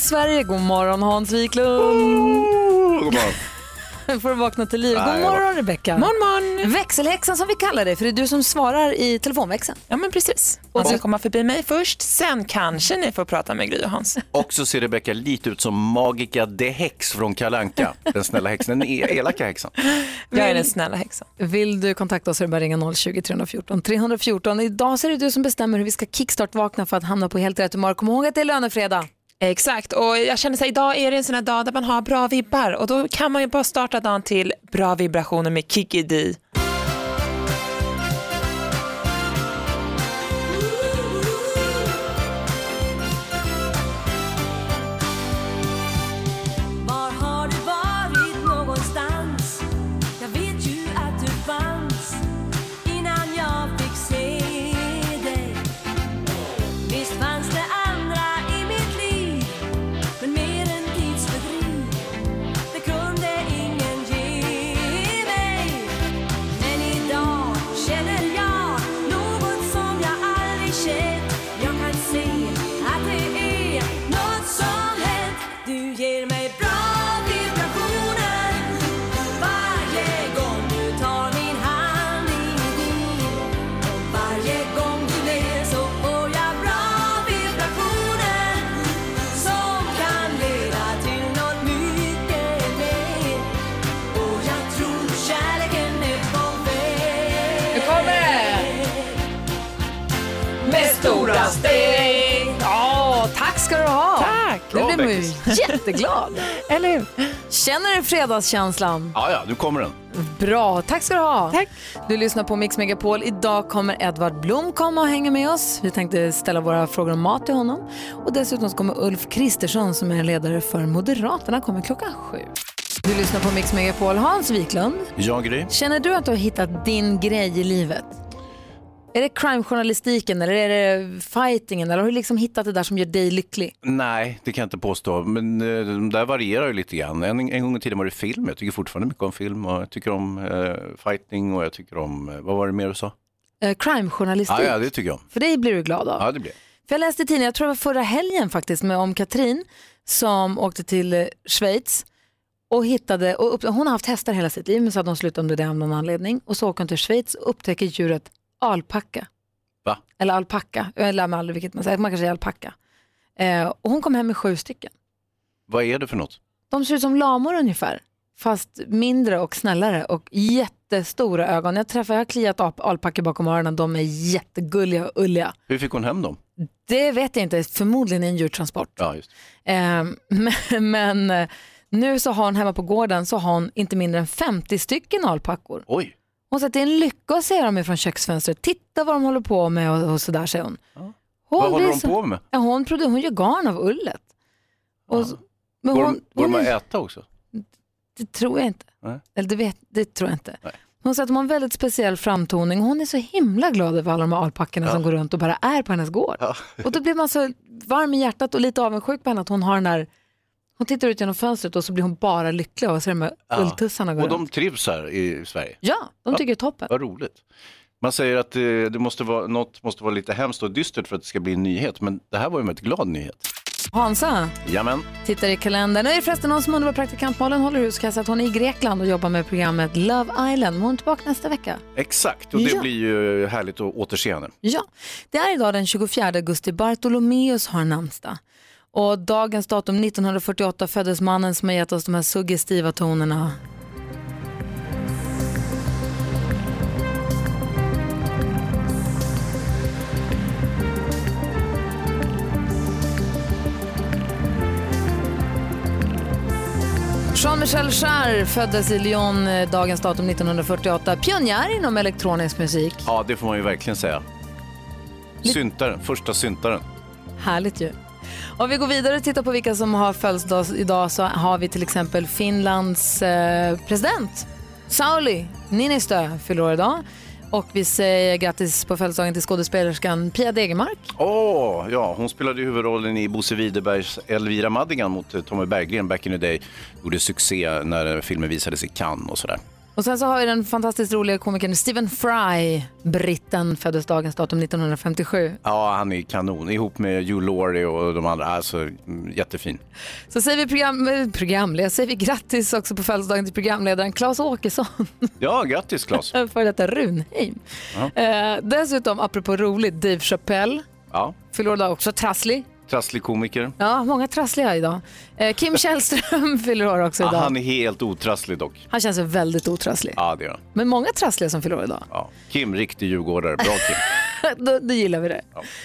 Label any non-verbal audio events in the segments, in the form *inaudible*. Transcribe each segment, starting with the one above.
morgon Sverige, god morgon Hans Wiklund. God morgon. *laughs* får du vakna till liv. Nej, God morgon Rebecka. Morgon, morgon. Växelhäxan som vi kallar dig, för det är du som svarar i telefonväxeln. Ja, men precis. Man ska komma förbi mig först, sen kanske ni får prata med Gry och Hans. Och så ser Rebecka lite ut som Magica de Hex från Kalanka. Den snälla häxan, den e- elaka häxan. Jag är den snälla häxan. Vill du kontakta oss så är det bara ringa 020 314 314. Idag så är det du som bestämmer hur vi ska kickstart-vakna för att hamna på helt rätt humör. Kom ihåg att det är lönefredag. Exakt, och jag känner så här, idag är det en sån här dag där man har bra vibbar och då kan man ju bara starta dagen till bra vibrationer med Kikki D. steg. Ja, tack ska du ha. Tack. Nu blir man ju *laughs* jätteglad. Eller hur? Känner du fredagskänslan? Ja, ja, nu kommer den. Bra, tack ska du ha. Tack. Du lyssnar på Mix Megapol. Idag kommer Edvard Blom komma och hänga med oss. Vi tänkte ställa våra frågor om mat till honom. Och dessutom kommer Ulf Kristersson som är ledare för Moderaterna kommer klockan sju. Du lyssnar på Mix Megapol. Hans Wiklund, Jag, Gry. känner du att du har hittat din grej i livet? Är det crime-journalistiken eller är det fightingen eller har du liksom hittat det där som gör dig lycklig? Nej, det kan jag inte påstå. Men eh, de där varierar ju lite grann. En, en gång i tiden var det film. Jag tycker fortfarande mycket om film. Och jag tycker om eh, fighting och jag tycker om, eh, vad var det mer du sa? Eh, crime-journalistik. Ja, ja, det tycker jag om. För det blir du glad av. Ja, det blir För jag läste i tidningen, jag tror det var förra helgen faktiskt, med om Katrin som åkte till eh, Schweiz och hittade, och upp, hon har haft hästar hela sitt liv men så hade hon slutat med det av någon anledning och så åker hon till Schweiz och upptäcker djuret alpacka. Va? Eller alpacka, jag lär mig aldrig vilket man säger, man kanske säger alpacka. Eh, och hon kom hem med sju stycken. Vad är det för något? De ser ut som lamor ungefär, fast mindre och snällare och jättestora ögon. Jag träffar, jag har kliat ap- alpackor bakom öronen, de är jättegulliga och ulliga. Hur fick hon hem dem? Det vet jag inte, förmodligen i en djurtransport. Ja, just. Eh, men, *laughs* men eh, nu så har hon hemma på gården så har hon inte mindre än 50 stycken alpackor. Oj, Hon säger att det är en lycka att se dem ifrån köksfönstret. Titta vad de håller på med och, och sådär säger hon. hon vad håller de på med? Ja, hon, produ- hon gör garn av ullet. Och, så- men Går hon, de, går hon, de att äta också? det tror jag inte. Nej. Eller det, vet, det tror jag inte. Nej. Hon säger att hon har en väldigt speciell framtoning. Hon är så himla glad över alla de här alpackorna som går runt och bara är på hennes gård. Ja. Och då blir man så varm i hjärtat och lite avundsjuk på henne att hon har den där hon tittar ut genom fönstret och så blir hon bara lycklig och så är de här Ja. ulltussarna går Och de runt. trivs här i Sverige? Ja, de tycker det är toppen. Vad roligt. Man säger att eh, det måste vara, något måste vara lite hemskt och dystert för att det ska bli en nyhet, men det här var ju en glad nyhet. Hansa Jamen, tittar i kalendern. Nu är det förresten någon som undrar vad praktikant Malin håller hus. Kan jag att hon är i Grekland och jobbar med programmet Love Island. Hon är tillbaka nästa vecka. exakt, och det Ja. blir ju härligt att återse henne. Ja, det är idag den 24 augusti. Bartolomeus har namnsdag. Och dagens datum 1948 föddes mannen som har gett oss de här suggestiva tonerna. Jean-Michel Jarre föddes i Lyon eh, dagens datum 1948. Pionjär inom elektronisk musik. Ja, det får man ju verkligen säga. Syntaren, första syntaren. Härligt ju. Om vi går vidare och tittar på vilka som har födelsedag idag så har vi till exempel Finlands eh, president Sauli Niinistö fyller år idag. Och vi säger grattis på födelsedagen till skådespelerskan Pia Degermark. Åh, ja, hon spelade ju huvudrollen i Bosse Widerbergs Elvira Madigan mot eh, Tommy Berggren back in the day. Gjorde succé när filmen visades i Cannes och sådär. Och sen så har vi den fantastiskt roliga komikern Stephen Fry, britten, föddes dagens datum 1957. Ja, han är kanon. Ihop med Hugh Laurie och de andra. Alltså, jättefin. Så säger vi program, eh, programledare, säger vi grattis också på födelsedagen till programledaren Claes Åkesson, *laughs* Ja, grattis Claes. *laughs* före detta Runheim. Eh, dessutom, apropå roligt, Dave Chappelle, Ja, fyller också, trasslig. Trasslig komiker. Ja, många trassliga idag. Eh, Kim Källström *laughs* fyller år också Ja, idag. han är helt otrasslig dock. Han känns väldigt otrasslig. Ja, det gör han. Men många trassliga som fyller år idag. Ja. Kim, riktig djurgårdare. Bra Kim. *laughs* då, då gillar vi det.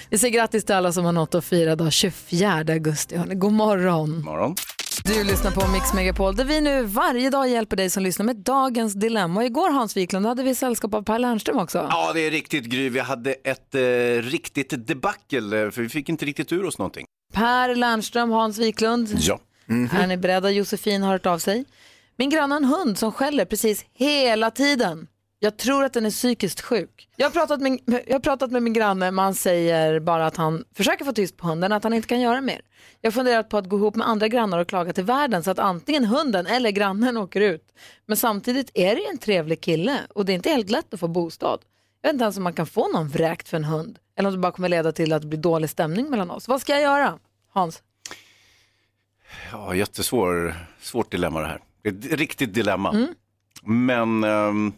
Vi säger grattis till alla som har något att fira idag 24 augusti. Hörni. God morgon. Morgon. Du lyssnar på Mix Megapol där vi nu varje dag hjälper dig som lyssnar med dagens dilemma. Och igår Hans Wiklund hade vi sällskap av Per Lernström också. Ja, det är riktigt Gry. Vi hade ett eh, riktigt debacle, eh, för vi fick inte riktigt ur oss någonting. Per Lernström, Hans Wiklund. Ja. Är ni beredda? Josefin har hört av sig. Min granne har en hund som skäller precis hela tiden. Jag tror att den är psykiskt sjuk. Jag har pratat med, jag har pratat med min granne, men han säger bara att han försöker få tyst på hunden, att han inte kan göra mer. Jag har funderat på att gå ihop med andra grannar och klaga till världen så att antingen hunden eller grannen åker ut. Men samtidigt är det ju en trevlig kille och det är inte helt lätt att få bostad. Jag vet inte ens om man kan få någon vräkt för en hund. Eller om det bara kommer leda till att det blir dålig stämning mellan oss. Vad ska jag göra? Hans? Ja, jättesvår, svårt dilemma det här. Ett riktigt dilemma. Men, ehm, eh,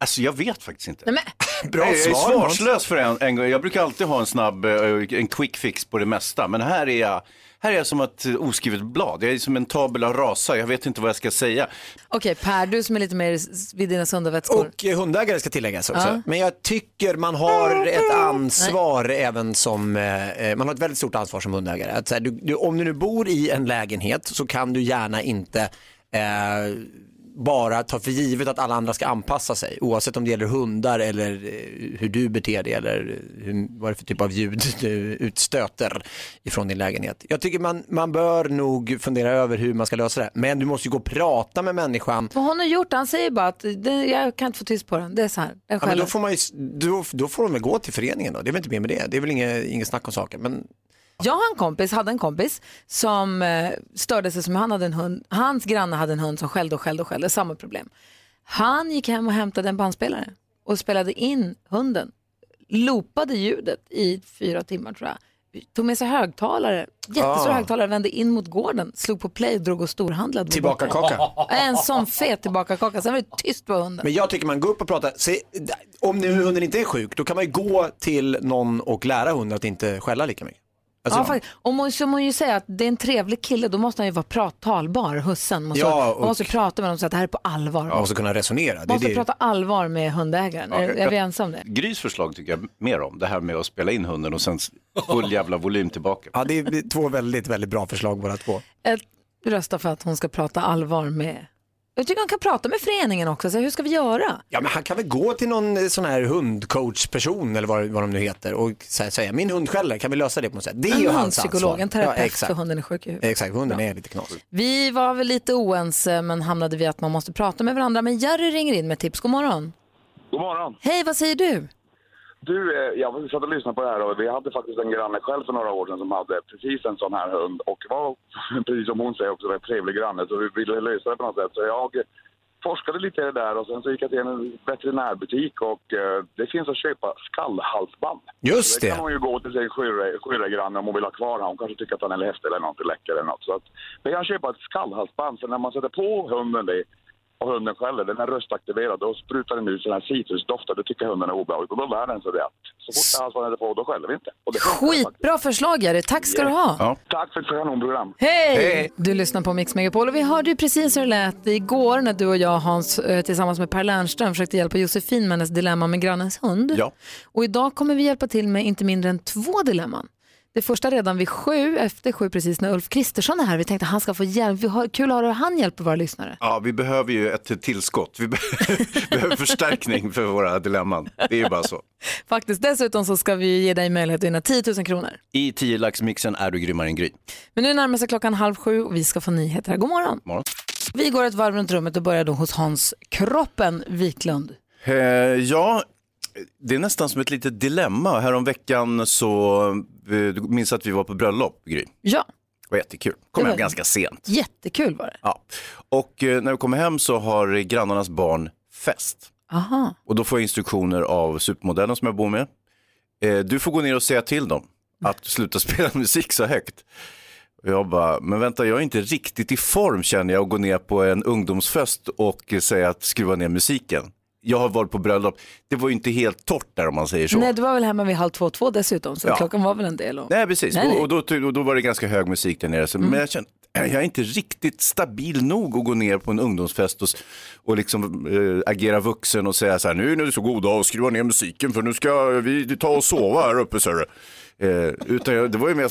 alltså jag vet faktiskt inte. Nej, men, *laughs* Bra jag är svar. Svarslös för en, en gång. Jag brukar alltid ha en snabb, eh, en quick fix på det mesta. Men här är jag, här är jag som ett oskrivet blad. Jag är som en tabula rasa. Jag vet inte vad jag ska säga. Okej Per, du som är lite mer vid dina sunda vätskor. Och eh, hundägare ska tilläggas också. Ja. Men jag tycker man har ett ansvar även som, eh, man har ett väldigt stort ansvar som hundägare. Att, så här, du, du, om du nu bor i en lägenhet så kan du gärna inte eh, bara ta för givet att alla andra ska anpassa sig oavsett om det gäller hundar eller eh, hur du beter dig eller hur, vad det är för typ av ljud du utstöter ifrån din lägenhet. Jag tycker man, man bör nog fundera över hur man ska lösa det. Men du måste ju gå och prata med människan Vad hon har gjort, han säger bara att det, jag kan inte få tyst på den. Det är så här, Ja, men då, får man ju, då, då får de väl gå till föreningen då, det är väl inte mer med det. Det är väl inget, inget snack om saken. Men Jag har en kompis, hade en kompis som eh, störde sig som han hade en hund. Hans granne hade en hund som skällde och skällde och skällde, samma problem. Han gick hem och hämtade en bandspelare och spelade in hunden. Loopade ljudet i fyra timmar tror jag. Tog med sig högtalare, jättestora Ah. högtalare, vände in mot gården, slog på play, drog och storhandlade. tillbaka kaka. En sån fet tillbakakaka, sen var det tyst på hunden. Men jag tycker man går upp och pratar, se, om nu hunden inte är sjuk, då kan man ju gå till någon och lära hunden att inte skälla lika mycket. Alltså, Ja, faktiskt. Och man, så man ju säga att det är en trevlig kille, då måste han ju vara prat, talbar, hussen. Måste, Ja, Man och- måste prata med honom säga att det här är på allvar. ja, och så kunna resonera. Det, man måste det, prata allvar med hundägaren. är, är vi ensamma om det? Grys förslag tycker jag mer om. Det här med att spela in hunden och sen full jävla volym tillbaka. ja, det är två väldigt, väldigt bra förslag båda två. Jag röstar för att hon ska prata allvar med... Jag tycker hon kan prata med föreningen också. Så hur ska vi göra? Ja, men han kan väl gå till någon eh, sån här hundcoachperson eller vad, vad de nu heter och säga, säga min hund skäller, kan vi lösa det på något sätt? Det är ju En hans hundpsykolog, ansvar. en terapeut ja, för exakt. hunden är sjuk i huvudet. Exakt, hunden är lite knas. Vi var väl lite oense men hamnade vi att man måste prata med varandra. Men Jerry ringer in med tips. God morgon. God morgon. Hej, vad säger du? Du, eh, jag satt och lyssnade på det här och vi hade faktiskt en granne själv för några år sedan som hade precis en sån här hund och var, *laughs* precis som hon säger, också en trevlig granne så vi ville lösa det på något sätt. Så jag forskade lite i det där och sen så gick jag till en veterinärbutik och eh, det finns att köpa skallhalsband. Just Det det. kan hon ju gå till sin skyrregranne om hon vill ha kvar honom. Hon kanske tycker att han är häftig eller något, läcker eller något. Så att, men jag köpa ett skallhalsband för när man sätter på hunden det och hunden skäller, den är röstaktiverad, då sprutar den ut sån här citrusdoft och det tycker hunden är obehagligt och då lär den sig det så fort halsbandet är på, då skäller vi inte. Och det. Skitbra förslag Jerry, tack ska du ha. Ja. Tack för ett kanonprogram. Hej! Du lyssnar på Mix Megapol och vi hörde ju precis hur det lät igår när du och jag Hans eh, tillsammans med Per Lernström försökte hjälpa Josefin med hennes dilemma med grannens hund. Ja. Och idag kommer vi hjälpa till med inte mindre än två dilemman. Det första redan vid sju, efter sju precis när Ulf Kristersson är här. Vi tänkte att han ska få hjälp. Vi har, kul att höra hur han hjälper våra lyssnare. Ja, vi behöver ju ett tillskott. Vi be- *laughs* behöver förstärkning för våra dilemman. Det är ju bara så. Faktiskt. Dessutom så ska vi ge dig möjlighet att vinna 10 000 kronor. I 10 laxmixen är du grymmare än Gry. Men nu närmar sig klockan halv sju och vi ska få nyheter här. God morgon. Morgon. Vi går ett varv runt rummet och börjar då hos Hans Kroppen Wiklund. Eh, ja, det är nästan som ett litet dilemma. Häromveckan så, du minns att vi var på bröllop, Gry. Ja, var jättekul. Kom Det var- hem ganska sent. Jättekul var det. Ja. Och eh, när vi kommer hem så har grannarnas barn fest. Aha. Och då får jag instruktioner av supermodellen som jag bor med. Eh, du får gå ner och säga till dem att sluta *laughs* spela musik så högt. Och jag bara, men vänta jag är inte riktigt i form känner jag att gå ner på en ungdomsfest och eh, säga att skruva ner musiken. Jag har varit på bröllop, det var ju inte helt torrt där om man säger så. Nej, du var väl hemma vid halv två, två dessutom, så Ja. klockan var väl en del. Och... Nej, precis. Nej, nej. Och, då, och då var det ganska hög musik där nere. Så, Men jag kände, jag är inte riktigt stabil nog att gå ner på en ungdomsfest och, och liksom eh, agera vuxen och säga så här, nu är det så god dag och skruva ner musiken för nu ska vi ta och sova här uppe. Så. Eh, utan jag, det var ju mer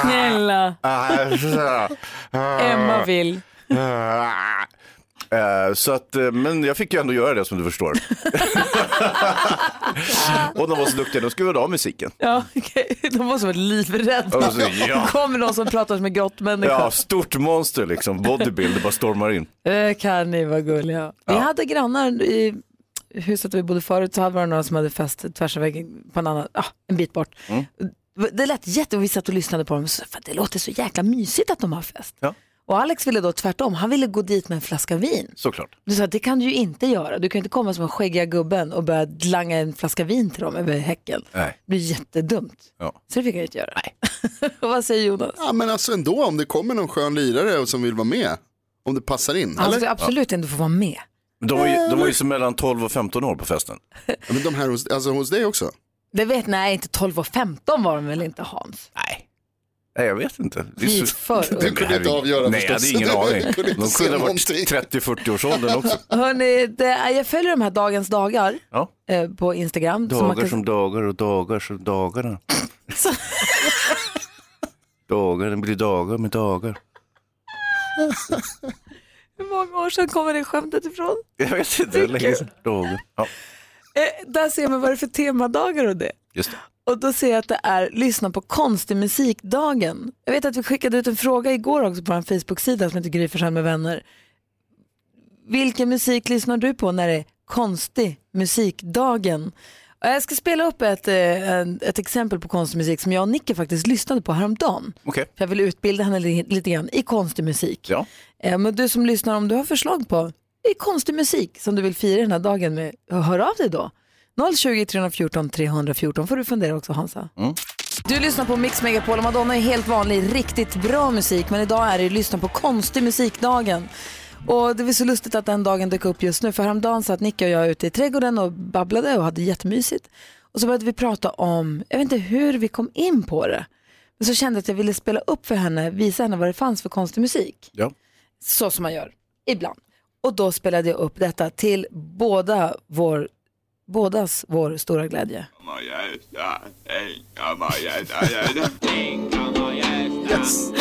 Snälla, *laughs* Emma vill. *laughs* Eh, så att, eh, men jag fick ju ändå göra det som du förstår. *laughs* och de var så duktiga, de skruvade av musiken. Ja, okej. De måste vara livrädda. Ja, så, ja. kommer någon som pratar som en grottmänniska. Ja, stort monster liksom, bodybuild, det bara stormar in. Eh, kan ni vara gulliga. Vi hade grannar i huset där vi bodde förut, så hade vi några som hade fest tvärs över på en annan, ah, en bit bort. Mm. Det lät jätte, och vi satt och lyssnade på dem, så, för det låter så jäkla mysigt att de har fest. Ja. Och Alex ville då tvärtom, han ville gå dit med en flaska vin. Såklart. Du sa, det kan du ju inte göra. Du kan inte komma som en skäggiga gubben och börja langa en flaska vin till dem över häcken. Nej. Det blir jättedumt. Ja. Så det fick jag inte göra. och *laughs* vad säger Jonas? Ja men alltså ändå om det kommer någon skön lirare som vill vara med. Om det passar in. Han Eller? ska absolut inte få vara med. Men De var, ju, de var ju så mellan 12 och 15 år på festen. Ja, men de här hos, alltså hos dig också? Det vet, nej, inte 12 och 15 var de väl inte Hans? Nej. Nej, jag vet inte. Det är Vi är så- för *laughs* Du kunde inte avgöra Nej, jag förstås. hade ingen *laughs* aning. Kunde De kunde ha varit 30-40-årsåldern också. *laughs* Hörrni, det, jag följer de här dagens dagar Ja. eh, på Instagram. Dagar kan- som dagar och dagar som dagarna. dagar, det blir dagar med dagar. Hur många år sedan kommer det skämtet ifrån? Jag vet inte, hur länge sedan. Dagar. Ja, Eh, där ser man vad det är för temadagar och det. just det. Och då ser jag att det är lyssna på konstig musikdagen. Jag vet att vi skickade ut en fråga igår också på vår Facebook-sida som heter Gry Forssell med vänner. Vilken musik lyssnar du på när det är konstig musikdagen? Och jag ska spela upp ett, eh, ett exempel på konstig musik som jag och Nicke faktiskt lyssnade på häromdagen. Okej. För jag vill utbilda henne li- lite grann i konstig musik. Ja. Eh, Men du som lyssnar, om du har förslag på i konstig musik som du vill fira den här dagen med, hör av dig då. 020 314 314 får du fundera också Hansa. Du lyssnar på Mix Megapol och Madonna är helt vanlig, riktigt bra musik men idag är det lyssna på konstig musikdagen. Och det var så lustigt att den dagen dök upp just nu för häromdagen satt Nicke och jag ute i trädgården och babblade och hade jättemysigt. Och så började vi prata om, jag vet inte hur vi kom in på det, men så kände jag att jag ville spela upp för henne, visa henne vad det fanns för konstig musik. Ja. Så som man gör, ibland. Och då spelade jag upp detta till båda vår, bådas vår stora glädje. Yes.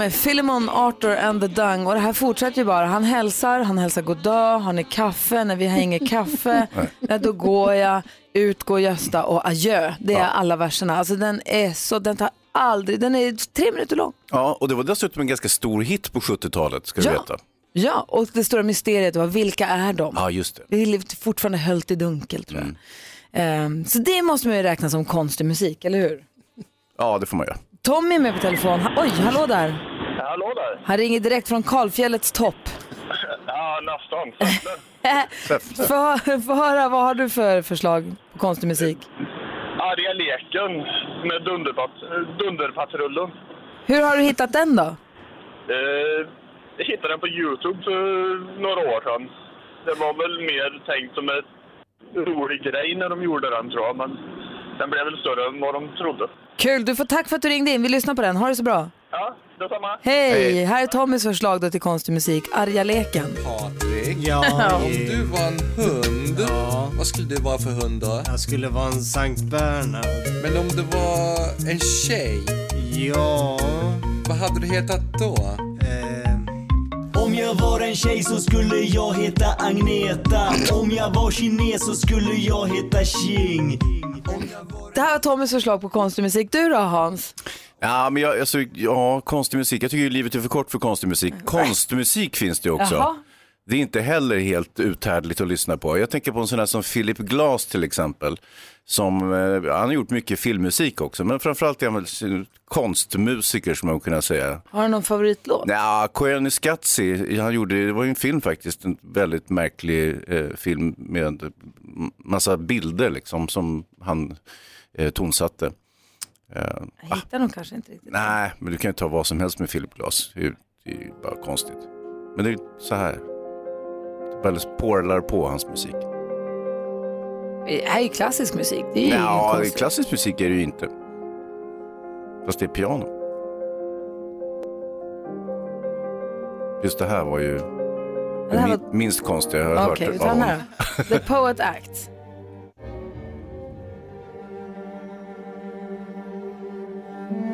Med Philemon, Arthur and the Dung och det här fortsätter ju bara. Han hälsar, han hälsar god dag, har ni kaffe? När vi har inget kaffe, *laughs* nej, då går jag, ut går Gösta och adjö. Det är alla verserna. Alltså den är så, den tar aldrig, den är tre minuter lång. ja, och det var dessutom en ganska stor hit på 70-talet, ska du Ja. veta. Ja, och det stora mysteriet var vilka är de? Ja, just det. Det är fortfarande höljt i dunkel tror jag. Ehm, så det måste man ju räkna som konstig musik, eller hur? Ja, det får man göra. Tommy är med på telefon. Oj, hallå där. Hallå där! Han ringer direkt från Kalfjällets topp. *laughs* Ja, nästan. *laughs* Få få höra, vad har du för förslag på konstig musik? Arga leken med dunderpat- Dunderpatrullen. Hur har du hittat den då? Eh, jag hittade den på Youtube för några år sedan. Det var väl mer tänkt som en rolig grej när de gjorde den tror jag, men den blev väl större än vad de trodde. Kul, du får tack för att du ringde in. Vi lyssnar på den. Ha det så bra. Ja, detsamma. Hej! Här är Tommys förslag då till konstig musik. Arga leken. Patrik, Ja, om du var en hund, vad skulle du vara för hund då? jag skulle vara en Sankt Bernhard. Men om du var en tjej, Ja, vad hade du hetat då? Om jag var en tjej så skulle jag heta Agneta Om jag var kines så skulle jag heta Ching Det här var Tommys förslag på konstig musik. Du då Hans? Ja, men jag, alltså, ja, konstig musik. Jag tycker ju livet är för kort för konstig musik. Konstmusik finns det ju också. Jaha. Det är inte heller helt uthärdligt att lyssna på. Jag tänker på en sån här som Philip Glass till exempel. Som, eh, han har gjort mycket filmmusik också, men framförallt är han väl konstmusiker som man kunna säga. Har du någon favoritlåt? Ja, Koyaanisqatsi, han gjorde, det var ju en film faktiskt, en väldigt märklig eh, film med massa bilder liksom som han eh, tonsatte. Eh, Jag hittar nog kanske inte riktigt. nej, men du kan ju ta vad som helst med Philip Glass, det är ju bara konstigt. Men det är så här, porlar på hans musik. Det här är ju klassisk musik. Det är ju inget Ja, konstigt. klassisk musik är det ju inte. Fast det är piano. Just det här var ju Det här var- minst konstiga jag har Okej, hört vi den honom. här. The Poet Act.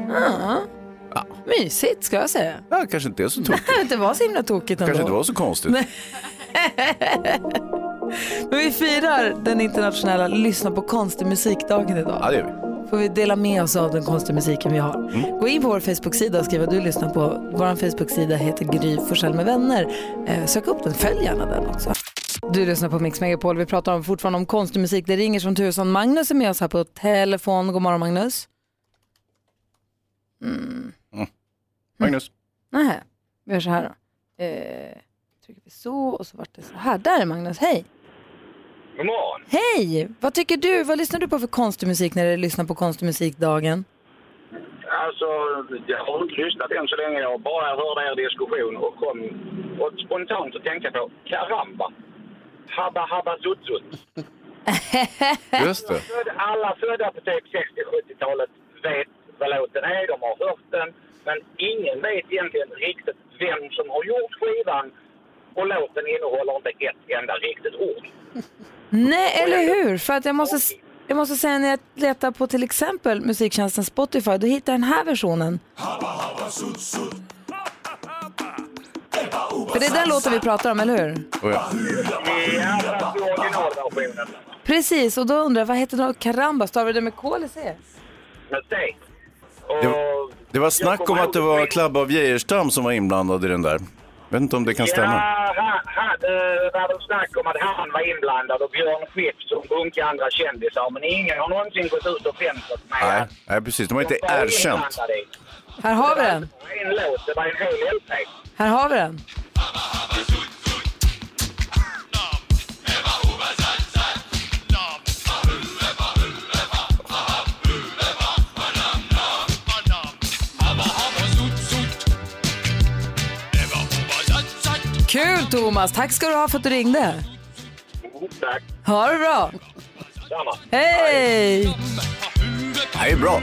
*laughs* Ja. Mysigt ska jag säga. Ja, kanske inte är så *laughs* Det tokigt. inte vara så himla tokigt ändå. kanske inte var så konstigt. Nej. *laughs* Men vi firar den internationella lyssna på konstig musikdagen idag. Ja, det gör vi. Får vi dela med oss av den konstiga musiken vi har. Mm. Gå in på vår Facebook-sida och skriv vad du lyssnar på. Vår Facebook-sida heter Gry Forssell med vänner. Eh, sök upp den, följ gärna den också. Du lyssnar på Mix Megapol. Vi pratar om, fortfarande om konstig musik. Det ringer som tusan. Magnus är med oss här på telefon. God morgon Magnus. Mm. Magnus. Nej, vi gör så här då. Eh, trycker vi så och så vart det så här. Där är Magnus, hej! God morgon. Hej! Vad tycker du? Vad lyssnar du på för konstig musik när du lyssnar på konstig musikdagen? Alltså, jag har inte lyssnat än så länge. Jag bara hörde er diskussion och kom och spontant att tänka på Karamba. Habba Habba Zut Zut. *laughs* Just det. Alla födda på typ 60-70-talet vet vad låten är. De har hört den. Men ingen vet egentligen riktigt vem som har gjort skivan. Och låten innehåller inte ett enda riktigt ord. Nej, eller hur? För att jag måste, jag måste säga när jag letar på till exempel musiktjänsten Spotify, då hittar jag den här versionen. För det är den låten vi pratar om, eller hur? Oh, ja. Precis, och då undrar jag, vad heter det? Karamba, stavar du det med K eller C? Med C. Det, var- det var snack om att det var Klabbe av Geijerstam som var inblandad i den där. Vet inte om det kan stämma. Ja, han, han, det var snack om att han var inblandad och Björn Skifs som bunkade andra kändisar. Men ingen har någonsin gått ut offentligt med Nej, att nej, precis. De har inte var erkänt. inblandade i. Här har vi den. Det var en låt, det var en hel LP. Här har vi den. Kul Thomas, tack ska du ha för att du ringde. Tack. Ha det bra. Samma. Hej! Det är bra.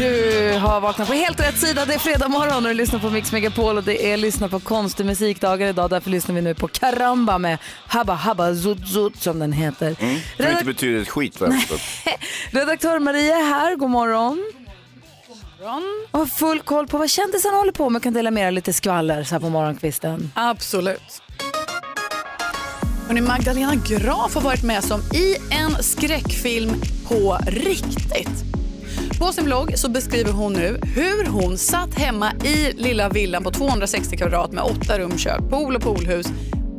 Du har vaknat på helt rätt sida. Det är fredag morgon och du lyssnar på Mix Megapol och det är lyssna på konstig musikdagar idag. Därför lyssnar vi nu på Karamba med Habba Habba Zut Zut som den heter. Mm. Som inte betyder ett skit vad jag. *laughs* Redaktör Maria är här, god morgon. Och har full koll på vad kändisarna håller på med. Kan dela med er lite skvaller så här på morgonkvisten. Absolut. Hörrni, Magdalena Graf har varit med som i en skräckfilm på riktigt. På sin blogg så beskriver hon nu hur hon satt hemma i lilla villan på 260 kvadrat med åtta rum, kök, pool och poolhus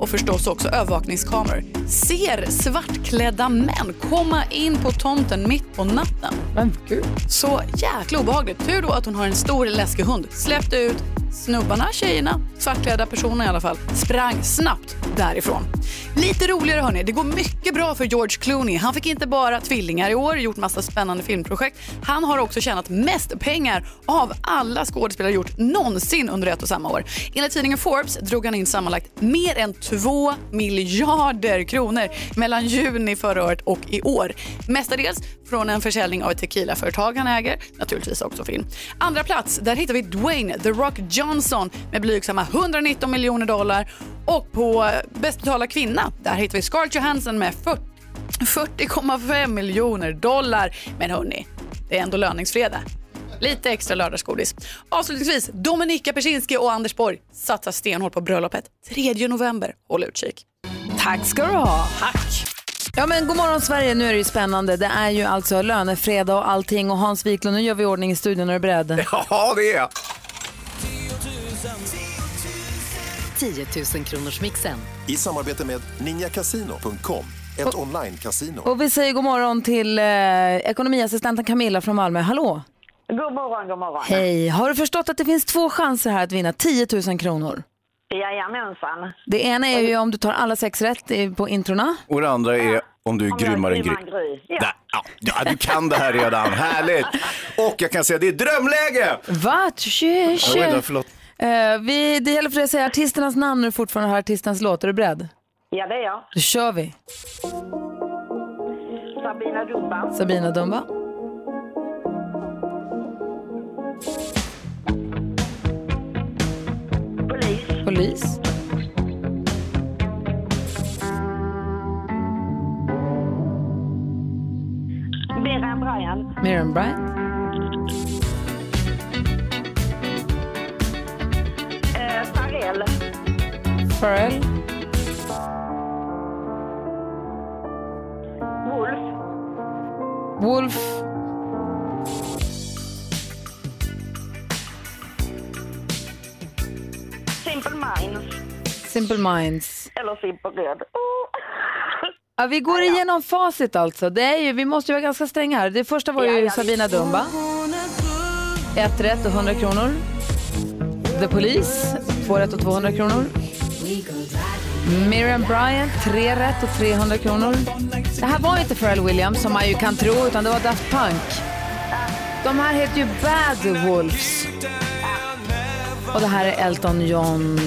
och förstås också övervakningskameror. Ser svartklädda män komma in på tomten mitt på natten. Men gud. Så jäkla obehagligt. Tur då att hon har en stor läskig hund. Släppte ut, snubbarna, tjejerna, svartklädda personer i alla fall, sprang snabbt därifrån. Lite roligare hörni, det går mycket bra för George Clooney. Han fick inte bara tvillingar i år, gjort massa spännande filmprojekt. Han har också tjänat mest pengar av alla skådespelare gjort någonsin under ett och samma år. Enligt tidningen Forbes drog han in sammanlagt mer än 2 miljarder kronor mellan juni förra året och i år. Mestadels från en försäljning av ett tequilaföretag han äger, naturligtvis också film. Andra plats, där hittar vi Dwayne The Rock Johnson med blygsamma 119 miljoner dollar och på bäst betalda kvinna, där hittar vi Scarlett Johansson med 40 40,5 miljoner dollar. Men hörni, det är ändå löningsfredag. Lite extra lördagsgodis. Avslutningsvis, Dominika Persinski och Anders Borg satsar stenhårt på bröllopet 3 november. Håll utkik. Tack ska du ha. Tack. Ja men god morgon Sverige, nu är det ju spännande. Det är ju alltså lönefredag och allting och Hans Wiklund, nu gör vi ordning i studion, är du beredd? *laughs* Ja, det är jag. 10 000 kronors mixen. I samarbete med ninjakasino.com, ett online-casino. Och vi säger god morgon till eh, ekonomiassistenten Camilla från Malmö. Hallå! God morgon, god morgon. Hej! Har du förstått att det finns två chanser här att vinna 10 000 kronor? Jajamensan. Det ena är ju om du tar alla sex rätt i- på introna. Och det andra är om du är grymmare än Gry. ja. Där, ja. ja, du kan det här redan. Härligt! Och jag kan säga det är drömläge! Va? Tjö, Oj tjö. då, förlåt. Eh, vi, det gäller för dig att säga artisternas namn när du fortfarande hör artistens låt. Är du beredd? Ja, det är jag. Då kör vi. Sabina Dumba. Sabina Dumba. Polis. Polis. Miriam Bryant. Miriam Bryant. Eh, Farrell. Pharrell. Wolf. Wolf. Simple Minds. Eller Simple Red. Ja, vi går igenom facit alltså. Det är ju, vi måste ju vara ganska stränga här. Det första var ju Ja, ja, Sabina. Dumba. Ett rätt och 100 kronor. The Police, två rätt och 200 kronor. Miriam Bryant, tre rätt och 300 kronor. Det här var inte Pharrell Williams som man ju kan tro, utan det var Daft Punk. De här heter ju Bad Wolves. Och det här är Elton John.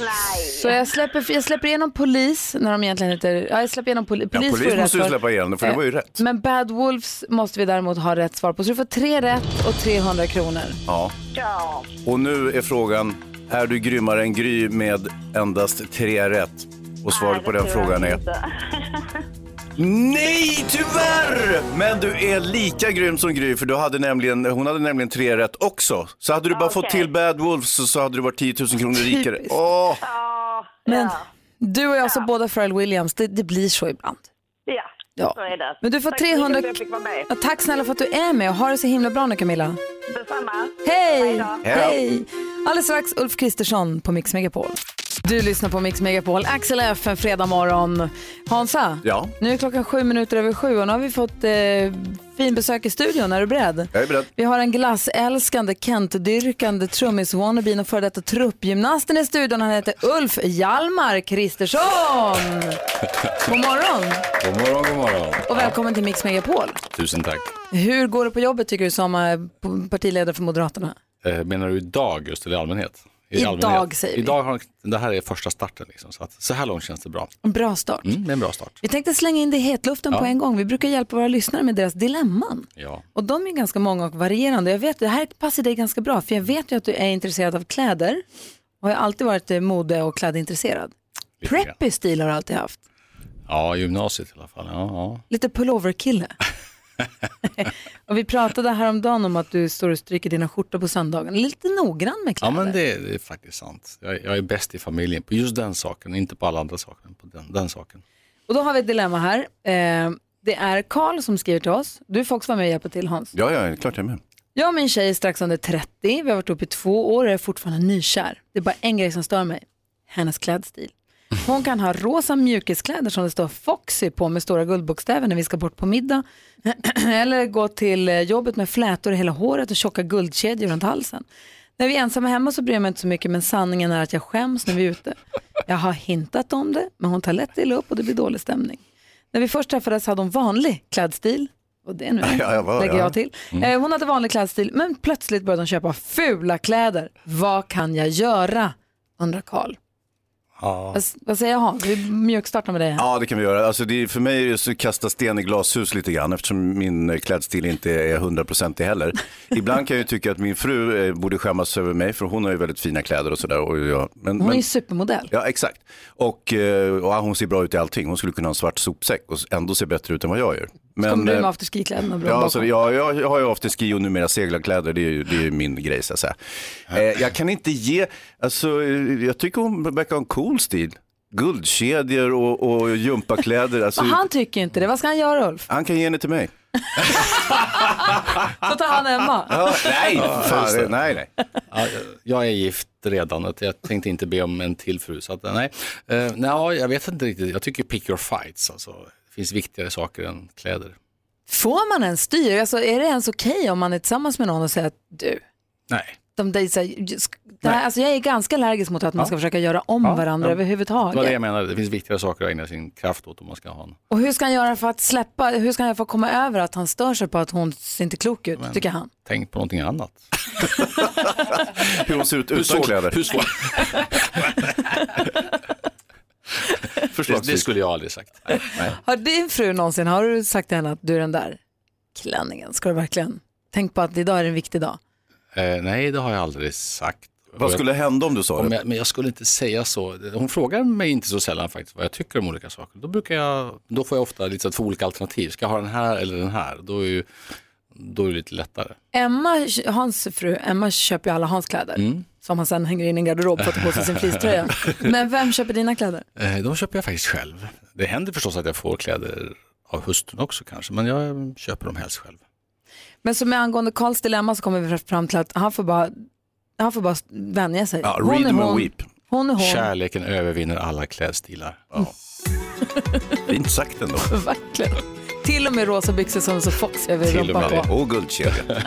Nej. Så jag släpper, jag släpper igenom polis när de egentligen heter, ja, jag släpper igenom poli, Ja, polis. får polis rätt måste du släppa igenom, för det var ju rätt. Men Bad Wolves måste vi däremot ha rätt svar på. Så du får tre rätt och 300 kronor. Ja. Ja. Och nu är frågan, är du grymmare än Gry med endast tre rätt? Och svaret på den frågan är *laughs* Nej, tyvärr! Men du är lika grym som Gry, för du hade nämligen, hon hade nämligen tre rätt också. Så hade du bara fått Okej. till Bad Wolves så, så hade du varit 10 000 kronor rikare. Åh! Men du och jag, alltså båda Pharrell Williams, det, det blir så ibland. Ja, Ja. så är det. Men du får Tack så mycket 300 för att jag fick vara med. Ja, tack snälla för att du är med och ha det så himla bra nu Camilla. Detsamma. Hej! Hej! Alldeles strax Ulf Kristersson på Mix Megapol. Du lyssnar på Mix Megapol, Axel F en fredag morgon. Hansa, Ja, nu är klockan sju minuter över sju och nu har vi fått eh, fin besök i studion. Är du beredd? jag är beredd. Vi har en glassälskande, Kent-dyrkande trummis-wannabeen och före detta truppgymnasten i studion. Han heter Ulf Hjalmar Kristersson. *laughs* God morgon God morgon, god morgon. och välkommen till Mix Megapol. Tusen tack. Hur går det på jobbet tycker du som eh, partiledare för Moderaterna? Eh, menar du idag just eller i allmänhet? I Idag, allmänhet. säger vi. Idag har, det här är första starten, liksom, så, att, så här långt känns det bra. En bra start. Mm, det är en bra start. Vi tänkte slänga in det i hetluften Ja. på en gång. Vi brukar hjälpa våra lyssnare med deras dilemman. Ja. Och de är ganska många och varierande. Jag vet, det här passar dig ganska bra, för jag vet ju att du är intresserad av kläder. Och har alltid varit eh, mode och klädintresserad. Lite grann. Preppy stil har du alltid haft. ja, gymnasiet i alla fall. Ja, ja. Lite pulloverkille. *laughs* *laughs* och vi pratade häromdagen om att du står och stryker dina skjortor på söndagen. Lite noggrann med ja kläder. men det, det är faktiskt sant. Jag, jag är bäst i familjen på just den saken, inte på alla andra saker. men På den, den saken. Och då har vi ett dilemma här. Eh, det är Karl som skriver till oss. Du får också vara med och hjälpa till Hans. Ja, ja, klart jag är med. Jag och min tjej är strax under 30. Vi har varit uppe i två år och är fortfarande nykär. Det är bara en grej som stör mig. Hennes klädstil. Hon kan ha rosa mjukiskläder som det står Foxy på med stora guldbokstäver när vi ska bort på middag. *clears throat* Eller gå till eh, jobbet med flätor i hela håret och tjocka guldkedjor runt halsen. När vi är ensamma hemma så bryr jag mig inte så mycket, men sanningen är att jag skäms när vi är ute. Jag har hintat om det, men hon tar lätt illa upp och det blir dålig stämning. När vi först träffades hade hon vanlig klädstil. Och det nu *laughs* Ja, jag var- lägger ja. jag till. Eh, hon hade vanlig klädstil, men plötsligt började hon köpa fula kläder. Vad kan jag göra? undrar Karl. Ja. Vad, säger jag Hans? Vi mjukstartar med dig. Ja, det kan vi göra. Alltså, det är, för mig är det så att kasta sten i glashus lite grann eftersom min eh, klädstil inte är hundraprocentig heller. *laughs* Ibland kan jag tycka att min fru eh, borde skämmas över mig för hon har ju väldigt fina kläder och sådär. Och jag, men, Hon är ju supermodell. Ja, exakt. Och, eh, och hon ser bra ut i allting. Hon skulle kunna ha en svart sopsäck och ändå se bättre ut än vad jag gör. Så kommer du eh, med afterski-kläderna bra Ja, så jag, jag, jag har ju afterski och numera seglarkläder, det är ju det är ju min grej så att säga. Eh, jag kan inte ge, alltså eh, jag tycker hon verkar ha en cool stil. Guldkedjor och, och gympakläder. Alltså, Och han tycker inte det. Vad ska han göra Ulf? han kan ge henne till mig. *laughs* Så tar han Emma. Ja, nej, Ja, fan, nej, nej. Ja, jag är gift redan, jag tänkte inte be om en till fru. Så att, nej. Uh, nej, jag vet inte riktigt. Jag tycker pick your fights. Alltså. Finns viktigare saker än kläder. Får man ens styr? Alltså, är det ens okej om man är tillsammans med någon och säger att du, Nej. de, är så det här, alltså, jag är ganska allergisk mot att man Ja. ska försöka göra om Ja, varandra ja. överhuvudtaget. Det var det jag menade. Det finns viktigare saker att ägna sin kraft åt om man ska ha en. Och hur ska han göra för att släppa, hur ska han göra för att komma över att han stör sig på att hon ser inte klok ut, Men- tycker han? Tänk på någonting annat. *laughs* Hur hon ser ut Hur utan kläder. Hur? *laughs* *laughs* det, det skulle jag aldrig sagt. Nej. Nej. Har din fru någonsin, har du sagt till henne att du är den där klänningen, ska du verkligen? Tänk på att idag är en viktig dag. Eh, nej, det har jag aldrig sagt. Vad skulle hända om du sa Om det? jag, men jag skulle inte säga så. Hon frågar mig inte så sällan faktiskt vad jag tycker om olika saker. Då, brukar jag, då får jag ofta lite två olika alternativ. Ska jag ha den här eller den här? Då är, ju, då är det lite lättare. Emma, Hans fru, Emma köper ju alla Hans kläder. Mm. Som han sen hänger in i en garderob för att ta på sig sin fleecetröja. *laughs* Men vem köper dina kläder? Eh, de köper jag faktiskt själv. Det händer förstås att jag får kläder av hustrun också kanske, men jag köper dem helst själv. Men som med angående Karls dilemma så kommer vi fram till att han får bara, han får bara vänja sig. Ja, Hon read är them and hon, weep. hon är hon. Kärleken övervinner alla klädstilar. Fint sagt ändå. *laughs* Verkligen. Till och med rosa byxor som är så foxiga över rumpan på. Och guldkedja. *laughs*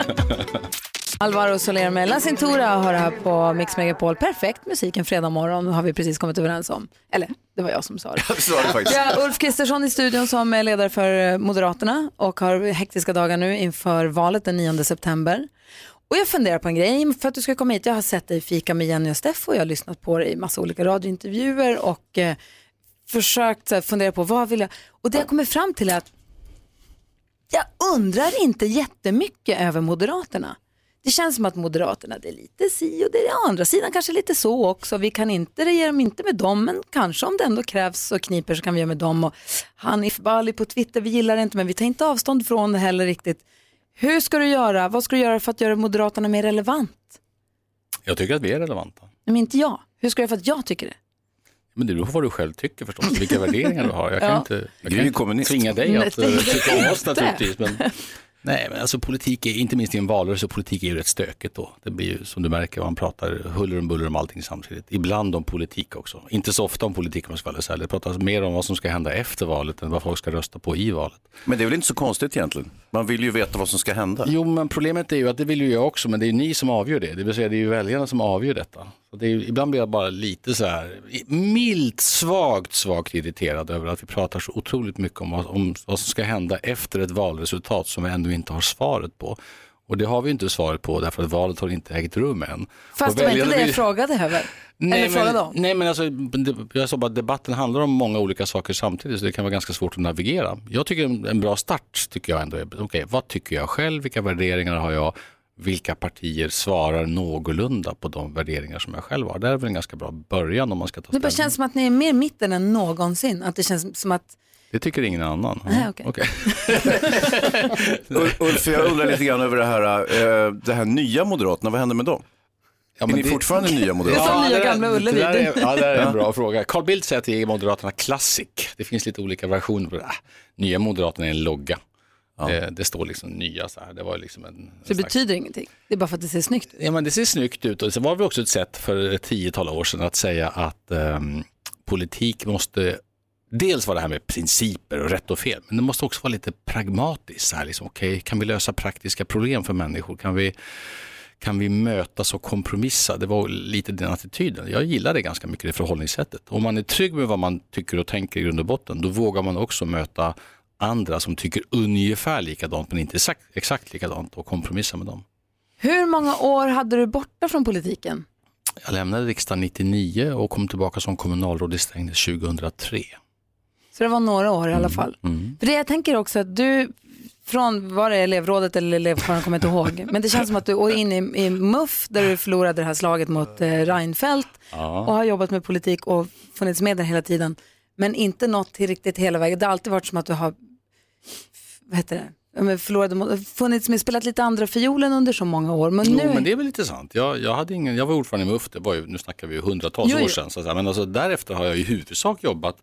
Alvaro Soler med La Cintura hör här på Mix Megapol. Perfekt musik en fredag morgon har vi precis kommit överens om. Eller, det var jag som sa det. *laughs* Det har Ulf Kristersson i studion som är ledare för Moderaterna och har hektiska dagar nu inför valet den 9 september. Och jag funderar på en grej, för att du ska komma hit, jag har sett dig fika med Jenny och Steff och jag har lyssnat på dig i massa olika radiointervjuer och eh, försökt så här, fundera på vad vill jag, och det jag kommer fram till är att jag undrar inte jättemycket över Moderaterna. Det känns som att Moderaterna, det är lite si och det är å andra sidan kanske lite så också. Vi kan inte regera inte med dem, men kanske om det ändå krävs och kniper så kan vi göra med dem. Och Hanif Bali på Twitter, vi gillar det inte, men vi tar inte avstånd från det heller riktigt. Hur ska du göra? Vad ska du göra för att göra Moderaterna mer relevant? Jag tycker att vi är relevanta. Men inte jag. Hur ska jag göra för att jag tycker det? Men det beror på vad du själv tycker förstås, vilka värderingar du har. Jag kan *laughs* Ja. inte, jag kan ju inte kommunist. tvinga dig att eh, tycka om oss naturligtvis. Men, nej, men alltså politik, är, inte minst i en valrörelse, politik är ju rätt stökigt då. Det blir ju som du märker, man pratar huller om buller om allting samtidigt. Ibland om politik också. Inte så ofta om politik om man ska vara ärlig. Det pratas mer om vad som ska hända efter valet än vad folk ska rösta på i valet. Men det är väl inte så konstigt egentligen? Man vill ju veta vad som ska hända. Jo, men problemet är ju att det vill ju jag också, men det är ju ni som avgör det. Det vill säga det är ju väljarna som avgör detta. Så det är, ibland blir jag bara lite så här milt svagt, svagt irriterad över att vi pratar så otroligt mycket om vad, om vad som ska hända efter ett valresultat som vi ändå inte har svaret på. Och det har vi inte svaret på därför att valet har inte ägt rum än. Fast det var inte det jag frågade över. Nej, Eller frågade om. nej men alltså, jag sa bara att debatten handlar om många olika saker samtidigt så det kan vara ganska svårt att navigera. Jag tycker en, en bra start tycker jag ändå är, okej vad tycker jag själv, vilka värderingar har jag, vilka partier svarar någorlunda på de värderingar som jag själv har. Det är väl en ganska bra början om man ska ta Det ställning. känns som att ni är mer mitten än någonsin. Att det känns som att, Det tycker ingen annan. Nej, okej. Okej. *laughs* Ul- Ulf, jag undrar lite grann över det här, eh, det här nya Moderaterna, vad händer med dem? Ja, är ni det- fortfarande nya Moderaterna? Som nya det gamla Ullevi. Det där är, ja, det är en Ja. bra fråga. Carl Bildt säger att det är Moderaterna Classic. Det finns lite olika versioner på det. Ah, nya Moderaterna är en logga. Eh, Det står liksom nya så här. Det var liksom en, så det slags- betyder ingenting. Det är bara för att det ser snyggt ut. Ja, men det ser snyggt ut och så var det också ett sätt för ett tiotal år sedan att säga att ehm, politik måste dels vara det här med principer och rätt och fel, men det måste också vara lite pragmatiskt. Så här, liksom, okej, kan vi lösa praktiska problem för människor? Kan vi, kan vi mötas och kompromissa? Det var lite den attityden. Jag gillar det ganska mycket, det förhållningssättet. Om man är trygg med vad man tycker och tänker i grund och botten, då vågar man också möta andra som tycker ungefär likadant men inte exakt, exakt likadant och kompromissa med dem. Hur många år hade du borta från politiken? Jag lämnade riksdagen 99 och kom tillbaka som kommunalråd i Strängnäs 2003. Så det var några år i alla fall. Mm. För det jag tänker också att du, från var det elevrådet eller elevkåren, kommer inte ihåg, *laughs* men det känns som att du går in i, i MUF där du förlorade det här slaget mot eh, Reinfeldt Ja. och har jobbat med politik och funnits med där hela tiden, men inte nått till riktigt hela vägen. Det har alltid varit som att du har vad heter det? Ja, förlorade, funnits med, spelat lite andra fiolen under så många år. Men Jo, nu, men det är väl lite sant. Jag, jag, hade ingen, jag var ordförande i MUF, det var ju, nu snackar vi ju hundratals Jo, år sedan. Så. Men alltså, därefter har jag i huvudsak jobbat,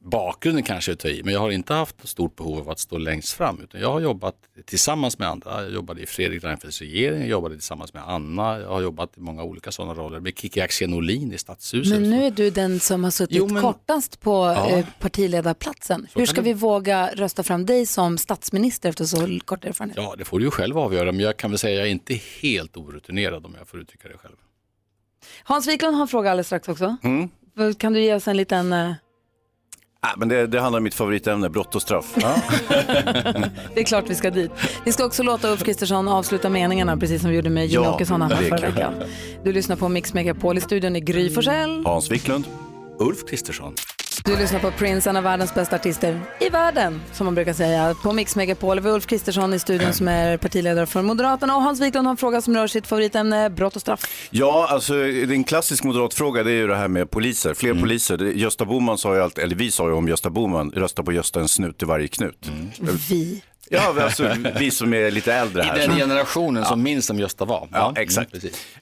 bakgrunden kanske jag tar i, men jag har inte haft stort behov av att stå längst fram. Utan jag har jobbat tillsammans med andra. Jag jobbade i Fredrik Reinfeldts regering, jag jobbade tillsammans med Anna, jag har jobbat i många olika sådana roller. Med Kikki Axén Olin i Stadshuset. men nu är du den som har suttit Jo, men- kortast på Ja. eh, partiledarplatsen. Så Hur ska det- vi våga rösta fram dig som statsminister efter så kort erfarenhet? Ja, det får du ju själv avgöra, men jag kan väl säga att jag är inte helt orutinerad om jag får uttrycka det själv. Hans Wiklund har en fråga alldeles strax också. Mm. Kan du ge oss en liten... Ah, men det, det handlar om mitt favoritämne, brott och straff. *laughs* Det är klart vi ska dit. Vi ska också låta Ulf Kristersson avsluta meningarna precis som vi gjorde med Jimmie Ja, Åkesson här förra veckan. Du lyssnar på Mix Megapol i studion i Gry Forssell. Hans Wiklund. Ulf Kristersson. Du lyssnar på Prince, en av världens bästa artister i världen, som man brukar säga. På Mix Megapol har vi Ulf Kristersson i studion som är partiledare för Moderaterna och Hans Wiklund har en fråga som rör sitt favoritämne, brott och straff. Ja, alltså en klassisk moderat fråga det är ju det här med poliser, fler poliser. Det, Gösta Bohman sa ju alltid, eller vi sa ju om Gösta Bohman, rösta på Gösta en snut i varje knut. Vi. Ja, men alltså vi som är lite äldre I här. den så- generationen som minns som Gösta var. Ja, exakt.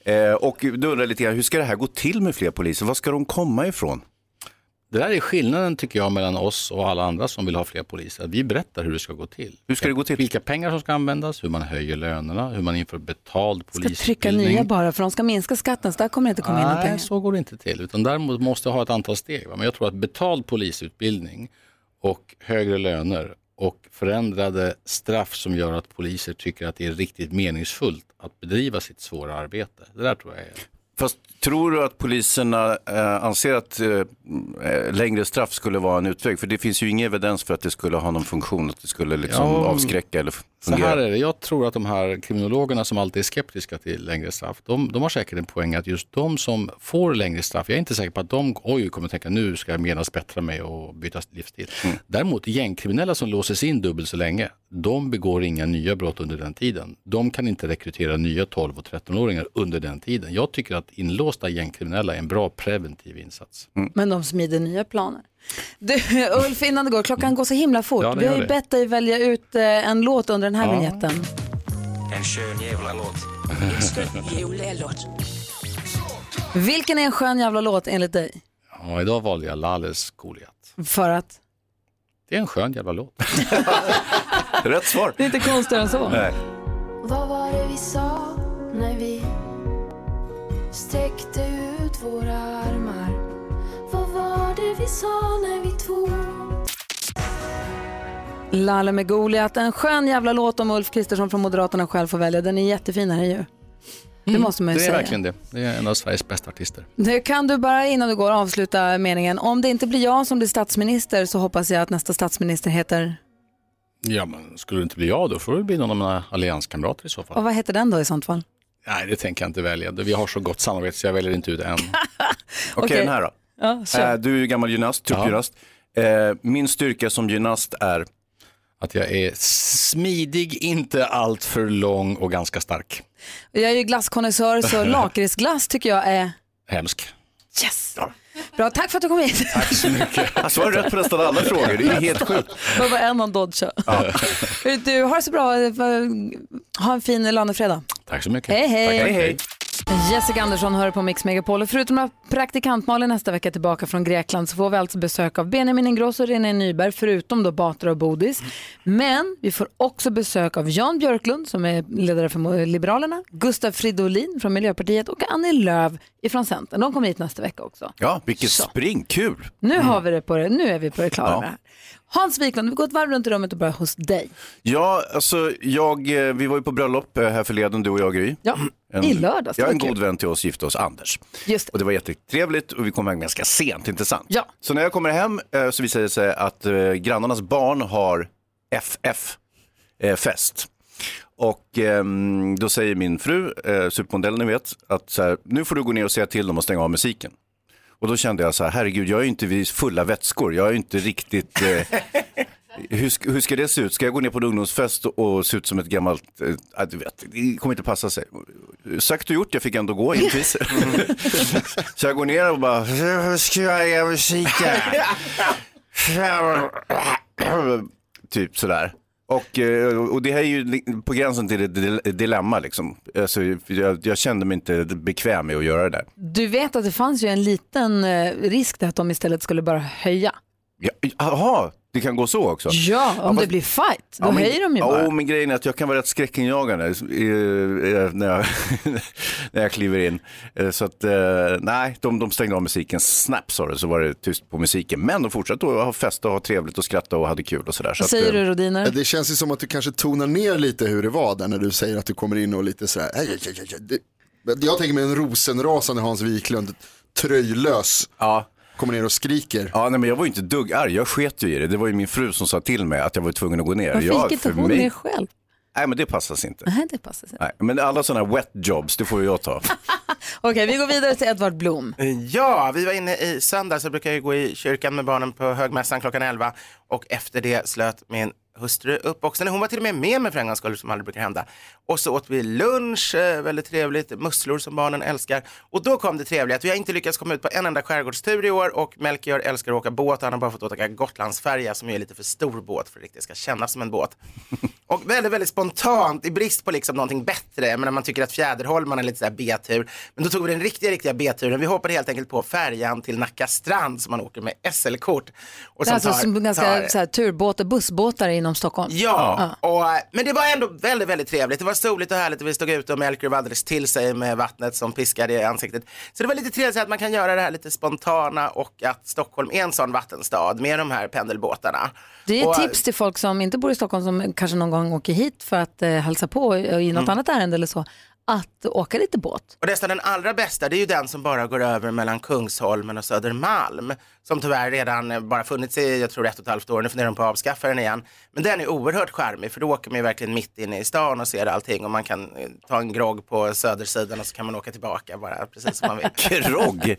eh, och då undrar jag lite grann, hur ska det här gå till med fler poliser? Var ska de komma ifrån? Det där är skillnaden tycker jag mellan oss och alla andra som vill ha fler poliser. Att Vi berättar hur det ska gå till. Hur ska det gå till? Vilka pengar som ska användas, hur man höjer lönerna, hur man inför betald Ska polisutbildning. trycka nya bara för de ska minska skatten så där kommer det inte komma in några Nej, pengar. så går det inte till. Utan däremot måste jag ha ett antal steg. Men jag tror att betald polisutbildning och högre löner och förändrade straff som gör att poliser tycker att det är riktigt meningsfullt att bedriva sitt svåra arbete. Det där tror jag är Fast tror du att poliserna eh, anser att eh, eh, längre straff skulle vara en utväg? För det finns ju ingen evidens för att det skulle ha någon funktion, att det skulle liksom Ja, avskräcka eller Så här fungera. är det, jag tror att de här kriminologerna som alltid är skeptiska till längre straff, de, de har säkert en poäng att just de som får längre straff, jag är inte säker på att de oj, kommer tänka nu ska jag genast bättra mig och byta livsstil. Däremot gängkriminella som låses in dubbelt så länge, de begår inga nya brott under den tiden. De kan inte rekrytera nya 12 och 13-åringar under den tiden. Jag tycker att inlåsta gängkriminella är en bra preventiv insats. Men de smider nya planer. Du, *laughs* Ulf, innan det går, klockan går så himla fort. Ja, Vi har ju bett dig välja ut eh, en låt under den här Ja. vignetten. En skön jävla låt. En skön jävla låt. Vilken är en skön jävla låt enligt dig? Ja, idag valde jag Lales Goliat. För att? Det är en skön jävla låt. *laughs* Rätt svar. Det är inte konstigare än så. Nej. Vad var det vi sa när vi sträckte ut våra armar? Vad var det vi sa när vi tog? Lalle med Goliat, en skön jävla låt om Ulf Kristersson från Moderaterna själv får välja. Den är jättefin här ju. Det måste man ju Mm. Det är säga. verkligen det. Det är en av Sveriges bästa artister. Det kan du bara innan du går avsluta meningen. Om det inte blir jag som blir statsminister så hoppas jag att nästa statsminister heter... Ja, men skulle det inte bli jag då får det bli någon av mina allianskamrater i så fall. Och vad heter den då i sånt fall? Nej, det tänker jag inte välja. Vi har så gott samarbete så jag väljer inte ut en. *laughs* Okej, Okej. den här då. Ja, kör. Eh, du är ju gammal gymnast, tuppgymnast. Eh, min styrka som gymnast är? Att jag är smidig, inte allt för lång och ganska stark. Jag är ju glasskonnässör så *laughs* lakritsglass tycker jag är... Hemsk. Yes! Bra, tack för att du kom hit. Tack så mycket. Han svarar rätt på nästan alla frågor, det är helt sjukt. Det var en om Dodge. Du, har det så bra. Ha en fin lönefredag. Tack så mycket. Hej, hej. Tack, hej. Jessica Andersson hör på Mix Megapol. Och Förutom att praktikant Malin nästa vecka tillbaka från Grekland så får vi alltså besök av Benjamin Ingrosso och René Nyberg, förutom då Batra och Bodis. Men vi får också besök av Jan Björklund som är ledare för Liberalerna, Gustav Fridolin från Miljöpartiet och Annie Lööf ifrån Centern. De kommer hit nästa vecka också. Ja, vilket spring, kul. Nu, har vi det på det. nu är vi på det klara Ja. med det här. Hans Wiklund, vi går ett varv runt i rummet och börjar hos dig. Ja, alltså jag, eh, vi var ju på bröllop eh, här förleden, du och jag Gry. Ja, *clears throat* En, i lördags. det Ja, var en god vän till oss gifte oss, Anders. Just det. Och det var jättetrevligt och vi kom hem ganska sent, inte sant? Ja. Så när jag kommer hem eh, så visar det sig att eh, grannarnas barn har FF-fest. Och ehm, då säger min fru, eh, supermodellen ni vet, att så här, nu får du gå ner och säga till dem att stänga av musiken. Och då kände jag så här, herregud, jag är ju inte vid fulla vätskor, jag är ju inte riktigt... Eh, *laughs* hur, hur ska det se ut? Ska jag gå ner på en ungdomsfest och, se ut som ett gammalt, eh, du vet, det kommer inte passa sig. Sagt och gjort, jag fick ändå gå givetvis. *laughs* *laughs* så jag går ner och bara, hur ska jag göra musiken? *clears throat* typ sådär. Och, eh, och det här är ju på gränsen till ett dil- dilemma liksom. Alltså, jag, jag kände mig inte bekväm med att göra det där. Du vet att det fanns ju en liten eh, risk att de istället skulle bara höja. Ja, Jaha, det kan gå så också? Ja, om det blir fight, då Ja, men, höjer de ju ja, bara. men grejen är att jag kan vara rätt skräckinjagande eh, eh, när, jag, *laughs* när jag kliver in. Eh, Så att, eh, nej, de, de stängde av musiken snabbt sa det, så var det tyst på musiken. Men de fortsatte att ha fest och ha trevligt och skratta och hade kul och sådär. Så Vad säger att, du Rodiner? Det känns ju som att du kanske tonar ner lite hur det var där när du säger att du kommer in och lite sådär. Jag tänker mig en rosenrasande Hans Wiklund, tröjlös. Ja. Kommer ner och skriker. Ja, nej, men jag var ju inte dugg arg, jag sket ju i det. Det var ju min fru som sa till mig att jag var tvungen att gå ner. Varför jag, gick inte hon mig- ner själv? Nej, men det passas inte. Nej, det passar sig. Nej, men alla sådana wet jobs, det får ju jag ta. *laughs* Okej, vi går vidare till Edvard Blom. Ja, vi var inne i söndags så brukar jag gå i kyrkan med barnen på högmässan klockan 11 och efter det slöt min hustru upp boxen. Hon var till och med med mig för en gångs skull som aldrig brukar hända. Och så åt vi lunch, eh, väldigt trevligt, musslor som barnen älskar. Och då kom det trevliga att vi har inte lyckats komma ut på en enda skärgårdstur i år och Melchior älskar att åka båt. Han har bara fått åka Gotlandsfärja som är lite för stor båt för att det riktigt ska kännas som en båt. *laughs* Och väldigt, väldigt spontant i brist på liksom någonting bättre. Men man tycker att Fjäderholmen är lite sådär B-tur. Men då tog vi den riktiga, riktiga B-turen. Vi hoppade helt enkelt på färjan till Nacka strand som man åker med SL-kort. Och Det är alltså tar- som ganska tar- så här, turbåtar, bussbåtar inom Stockholm. Ja, Och, men det var ändå väldigt, väldigt trevligt. Det var soligt och härligt och vi stod ute och Melker var alldeles till sig med vattnet som piskade i ansiktet. Så det var lite trevligt att man kan göra det här lite spontana och att Stockholm är en sån vattenstad med de här pendelbåtarna. Det är och, tips till folk som inte bor i Stockholm som kanske någon gång åker hit för att eh, hälsa på i något Mm. annat ärende eller så, att åka lite båt. Och nästan den allra bästa det är ju den som bara går över mellan Kungsholmen och Södermalm. Som tyvärr redan bara funnits i, jag tror ett och ett halvt år, nu funderar de på att avskaffa den igen. Men den är oerhört charmig för då åker man ju verkligen mitt inne i stan och ser allting och man kan eh, ta en grogg på södersidan och så kan man åka tillbaka bara precis som man vill. *laughs* Grogg?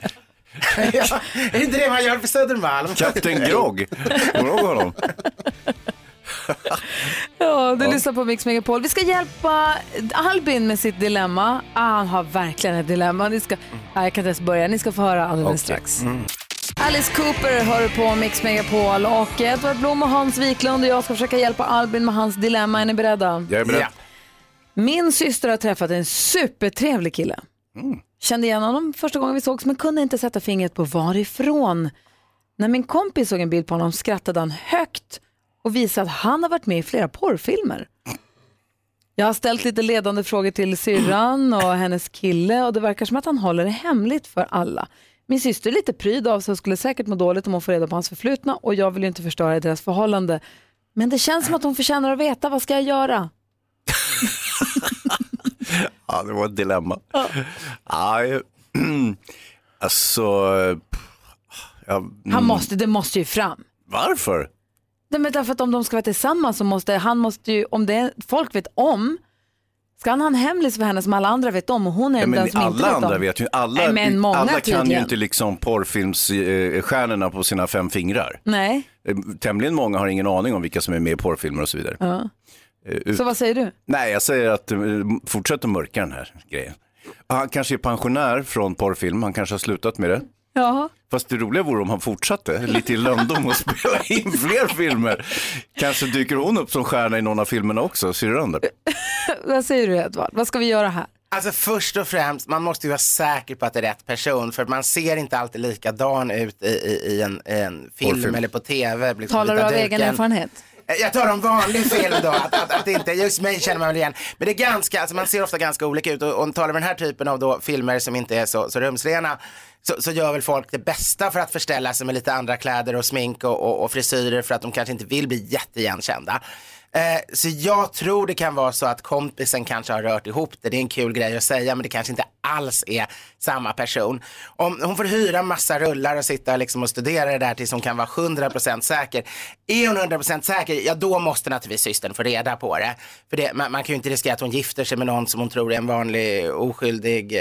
*laughs* ja, är det inte det man gör på Södermalm? Kapten Grogg, kommer du ihåg honom? *laughs* Ja, du lyssnar på Mix Megapol. Vi ska hjälpa Albin med sitt dilemma. Ah, han har verkligen ett dilemma. Ni ska, ah, jag kan inte ens börja. Ni ska få höra alldeles strax. Alice Cooper hör på Mix Megapol och Edvard Blom och Hans Wiklund och jag ska försöka hjälpa Albin med hans dilemma. Är ni beredda? Jag är beredd. Min syster har träffat en supertrevlig kille. Kände igen honom första gången vi sågs men kunde inte sätta fingret på varifrån. När min kompis såg en bild på honom skrattade han högt och visade att han har varit med i flera porrfilmer. Jag har ställt lite ledande frågor till syrran och hennes kille och det verkar som att han håller det hemligt för alla. Min syster är lite pryd av sig och skulle säkert må dåligt om hon får reda på hans förflutna och jag vill ju inte förstöra deras förhållande. Men det känns som att hon förtjänar att veta, vad ska jag göra? *laughs* Ja, det var ett dilemma. Ja. *clears throat* alltså, ja, Han mm, måste, det måste ju fram. varför? Nej, men därför att om de ska vara tillsammans så måste han måste ju, om det är, folk vet om, ska han ha en hemlis för henne som alla andra vet om och hon är Ja, den som inte alla vet andra om. vet ju, alla, Nej, men många alla kan ju tydligen. inte liksom porrfilmsstjärnorna på sina fem fingrar. Nej, Eh, Tämligen många har ingen aning om vilka som är med i porrfilmer och så vidare. ja. Eh, ut- så vad säger du? Nej, jag säger att eh, fortsätt att mörka den här grejen. Han kanske är pensionär från porrfilm, han kanske har slutat med det. Ja. Fast det roliga vore om han fortsatte lite i lönndom och *laughs* spela in fler filmer. Kanske dyker hon upp som stjärna i någon av filmerna också, syrran där. *laughs* vad säger du Edvard? Vad ska vi göra här? Alltså först och främst, man måste ju vara säker på att det är rätt person för man ser inte alltid likadan ut i, i, i, en, i en film Porrfilm. eller på tv. liksom, Talar du av egen duken. erfarenhet? Jag tar en vanlig film då, att, att, att inte, just mig känner man väl igen. Men det är ganska, alltså man ser ofta ganska olika ut och och talar vi den här typen av då filmer som inte är så, så rumsrena så, så gör väl folk det bästa för att förställa sig med lite andra kläder och smink och, och, och frisyrer för att de kanske inte vill bli jätteigenkända. Eh, så jag tror det kan vara så att kompisen kanske har rört ihop det. Det är en kul grej att säga men det kanske inte alls är samma person. Om hon får hyra massa rullar och sitta liksom och studera det där tills hon kan vara 100% säker. Är hon 100% säker, ja då måste naturligtvis systern få reda på det. För det, man, man kan ju inte riskera att hon gifter sig med någon som hon tror är en vanlig oskyldig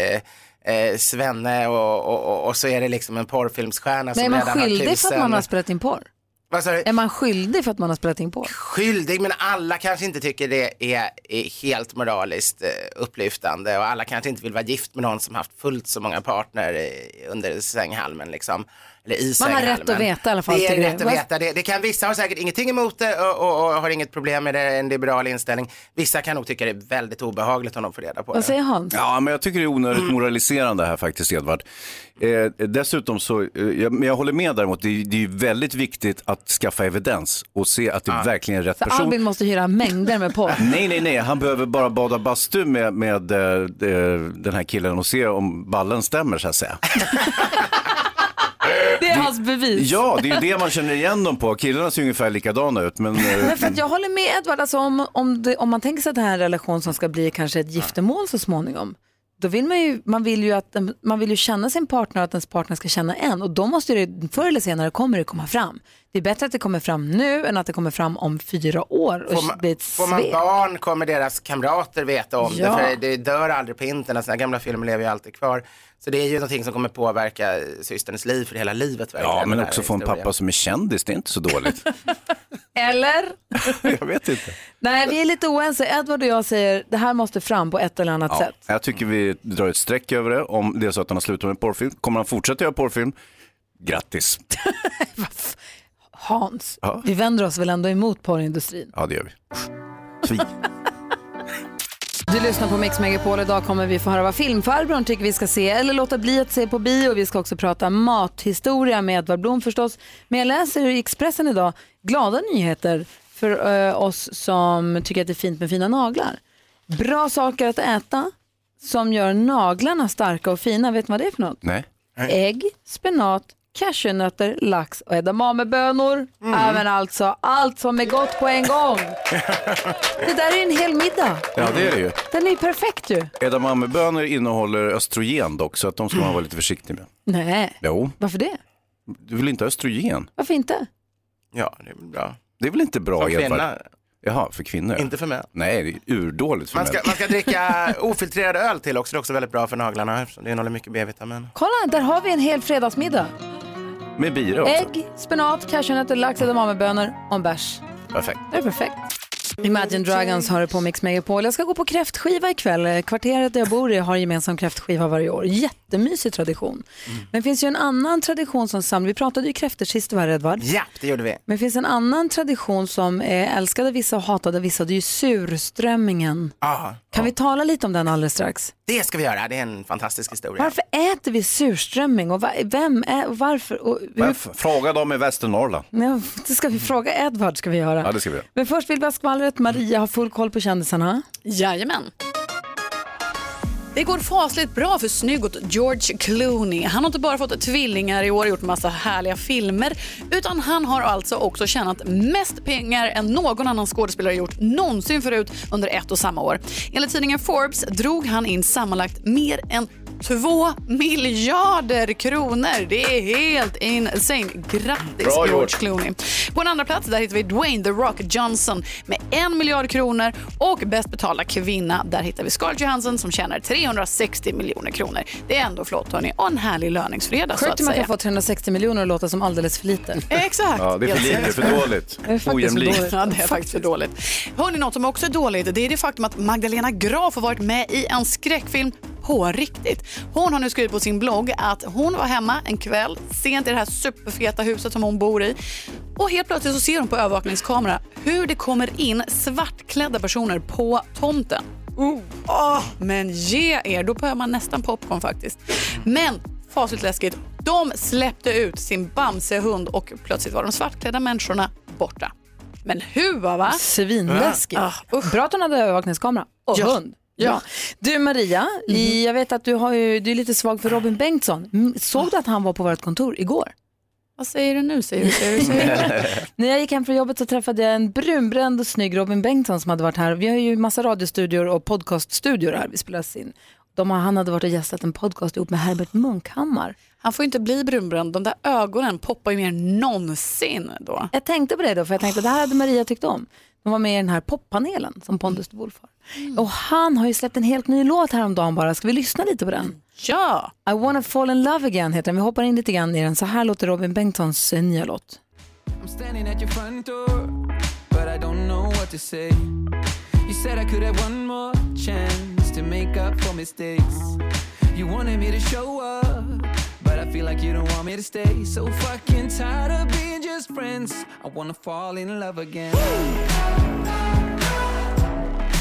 eh, eh, svenne och, och, och, och så är det liksom en porrfilmsstjärna Men som är man redan har skyldig för att tusen- man har spelat in porr? Är man skyldig för att man har spelat in porr? skyldig, men alla kanske inte tycker det är, är helt moraliskt eh, upplyftande och alla kanske inte vill vara gift med någon som haft fullt så många partner eh, under sänghalmen liksom. Eller i Man har rätt att veta i alla fall, Det är rätt att Vad- veta. Det, det kan, vissa har säkert ingenting emot det och, och, och har inget problem med det, en liberal inställning. Vissa kan nog tycka det är väldigt obehagligt om de får reda på Vad det. säger Hans? Ja, men jag tycker det är onödigt moraliserande här faktiskt, Edvard. Eh, dessutom så, eh, jag, men jag håller med däremot, det, är- det är väldigt viktigt att skaffa evidens och se att det verkligen är rätt Så person. Albin måste hyra mängder med porr. *laughs* Nej, nej, nej, han behöver bara bada bastu med, med eh, eh, den här killen och se om ballen stämmer så att säga. *laughs* Det är hans bevis. Ja, det är ju det man känner igen dem på. Killarna ser ungefär likadana ut, men... eh, Men för att jag håller med Edvard, alltså om, om, det, om man tänker sig att det här är en relation som ska bli kanske ett giftermål så småningom, då vill man ju, man vill ju, att, man vill ju känna sin partner och att ens partner ska känna en och då måste det förr eller senare kommer det komma fram. Det är bättre att det kommer fram nu än att det kommer fram om fyra år och Får man, blir ett får man svek. barn kommer deras kamrater veta om Ja. det, för det dör aldrig på internet, sådana gamla filmer lever ju alltid kvar. Så det är ju någonting som kommer påverka systerns liv för hela livet. verkligen, Ja, men också få en pappa som är kändis, det är inte så dåligt. *laughs* Eller? *laughs* jag vet inte. Nej, vi är lite oense. Edvard och jag säger det här måste fram på ett eller annat Ja, sätt. jag tycker vi drar ett streck över det. Om det är så att han har slutat med porrfilm, kommer han fortsätta göra porrfilm? Grattis. *laughs* Hans, Ja. vi vänder oss väl ändå emot porrindustrin. Ja, det gör vi. Du lyssnar på Mix Megapol. Idag kommer vi få höra vad filmfarbrorn tycker vi ska se eller låta bli att se på bio. Vi ska också prata mathistoria med Edvard Blom förstås. Men jag läser i Expressen idag glada nyheter för eh, oss som tycker att det är fint med fina naglar. Bra saker att äta som gör naglarna starka och fina. Vet ni vad det är för något? Nej. Ägg, spenat, cashewnötter, lax och edamamebönor. Även alltså allt som är gott på en gång. *laughs* Det där är en hel middag. Ja, det är det ju. Den är ju perfekt ju. Edamamebönor innehåller östrogen dock, så att de ska man vara lite försiktig med. Nej, Jo, varför det? du vill inte ha östrogen? Varför inte? Ja, det är väl bra. Det är väl inte bra, Som Edvard? kvinna. Jaha, för kvinnor? Inte för män. Nej, det är urdåligt för Man ska, män. man ska dricka *laughs* ofiltrerad öl till också, det är också väldigt bra för naglarna. eftersom Det innehåller mycket B-vitamin. Kolla, där har vi en hel fredagsmiddag. Med bira också. Ägg, spenat, cashewnötter, lax, edamamebönor och en bärs. Perfekt. Det är perfekt. Imagine Dragons har det på Mix Megapol. Jag ska gå på kräftskiva ikväll. Kvarteret där jag bor i har gemensam kräftskiva varje år. Jättemysig tradition. Men det finns ju en annan tradition som samlar. Vi pratade ju kräftor sist var Edvard. Ja, det gjorde vi. Men det finns en annan tradition som är älskad av vissa och hatad av vissa. Det är ju surströmmingen. Ja, Kan vi tala lite om den alldeles strax? det ska vi göra. Det är en fantastisk historia. Varför äter vi surströmming och vem är och varför? Och hur, Fråga dem i Västernorrland. Ja, det ska vi fråga Edvard ska vi göra. Ja, det ska vi göra. Men först vill vi ha skvallret. Maria har full koll på kändisarna. Jajamän. Det går fasligt bra för snyggot George Clooney. Han har inte bara fått tvillingar i år och gjort massa härliga filmer utan han har alltså också tjänat mest pengar än någon annan skådespelare gjort någonsin förut under ett och samma år. Enligt tidningen Forbes drog han in sammanlagt mer än 2 miljarder kronor. Det är helt insane. Grattis Bra George gjort. Clooney. På en andra plats där hittar vi Dwayne The Rock Johnson med en miljard kronor och bäst betalda kvinna. Där hittar vi Scarlett Johansson som tjänar 360 miljoner kronor. Det är ändå flott hörni och en härlig löningsfredag så Sjukt att man kan få 360 miljoner att låta som alldeles för lite. *laughs* Exakt. Ja, det är för lite, för dåligt. Det är faktiskt för Ojämlikt. dåligt. Ja, det är faktiskt för dåligt. Hörni, något som också är dåligt det är det faktum att Magdalena Graf har varit med i en skräckfilm på riktigt. Hon har nu skrivit på sin blogg att hon var hemma en kväll sent i det här superfeta huset som hon bor i och helt plötsligt så ser hon på övervakningskamera hur det kommer in svartklädda personer på tomten. Oh, åh, men ge er, då behöver man nästan popcorn faktiskt. Men fasligt läskigt, de släppte ut sin Bamsehund och plötsligt var de svartklädda människorna borta. Men huva va? Svinläskigt. Ja. Bra att hon hade övervakningskamera och Ja. hund. Ja. Mhm. Du Maria, i, jag vet att du, har ju, du är lite svag för Robin Bengtsson. Såg du att han var på vårt kontor igår? Vad säger du nu? Säger du, säger du, säger du? *laughs* När jag gick hem från jobbet så träffade jag en brunbränd och snygg Robin Bengtsson som hade varit här. Vi har ju massa radiostudior och podcaststudior här vi spelas in. De har, han hade varit och gästat en podcast ihop med Herbert Munkhammar. Han får inte bli brunbränd. De där ögonen poppar ju mer än någonsin då. Jag tänkte på det då, för jag tänkte det här hade Maria tyckt om. De var med i den här poppanelen som Pondus de Wolf har. Och han har ju släppt en helt ny låt häromdagen bara. Ska vi lyssna lite på den? Ja! I wanna fall in love again heter den. Vi hoppar in lite grann i den. Så här låter Robin Bengtssons eh, nya låt. I'm standing at your front door, but I don't know what to say. You said I could have one more chance to make up for mistakes. You wanted me to show up, but I feel like you don't want me to stay. So fucking tired of being just friends. I wanna fall in love again.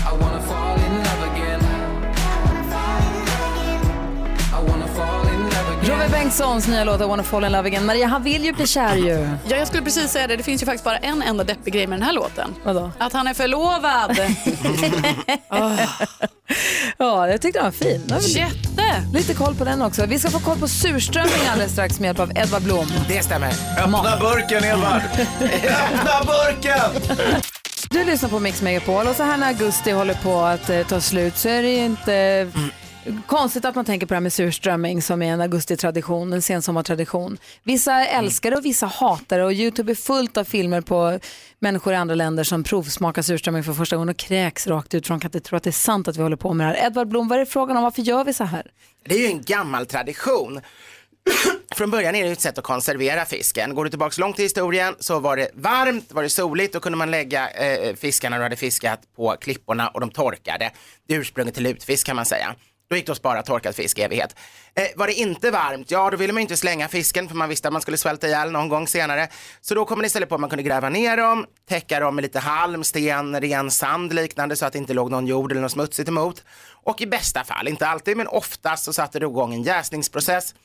I wanna fall in love Bengtssons nya låt I wanna fall in love again. Maria, han vill ju bli kär ju. Ja, jag skulle precis säga det. Det finns ju faktiskt bara en enda deppig grej med den här låten. Vadå? Att han är förlovad. *laughs* Ja, jag tyckte den var fin. Den var Jätte! Lite koll på den också. Vi ska få koll på surströmming alldeles strax med hjälp av Edvard Blom. Det stämmer. Öppna burken Edvard! Öppna burken! Du lyssnar på Mix Megapol och så här när augusti håller på att eh, ta slut så är det ju inte konstigt att man tänker på det här med surströmming som är en augustitradition, en sensommartradition. Vissa älskar det och vissa hatar det och Youtube är fullt av filmer på människor i andra länder som provsmakar surströmming för första gången och kräks rakt ut de kan inte tro att det är sant att vi håller på med det här. Edvard Blom, vad är frågan om? Varför gör vi så här? Det är ju en gammal tradition. *clears throat* Från början är det ett sätt att konservera fisken. Går du tillbaka långt i historien så var det varmt, var det soligt, då kunde man lägga eh, fiskarna du hade fiskat på klipporna och de torkade. Det är ursprunget till lutfisk kan man säga. Då gick det att spara torkad fisk i evighet. Eh, var det inte varmt, ja då ville man ju inte slänga fisken för man visste att man skulle svälta ihjäl någon gång senare. Så då kom man istället på att man kunde gräva ner dem, täcka dem med lite halm, sten, ren sand liknande så att det inte låg någon jord eller något smutsigt emot. Och i bästa fall, inte alltid men oftast så satte det igång en jäsningsprocess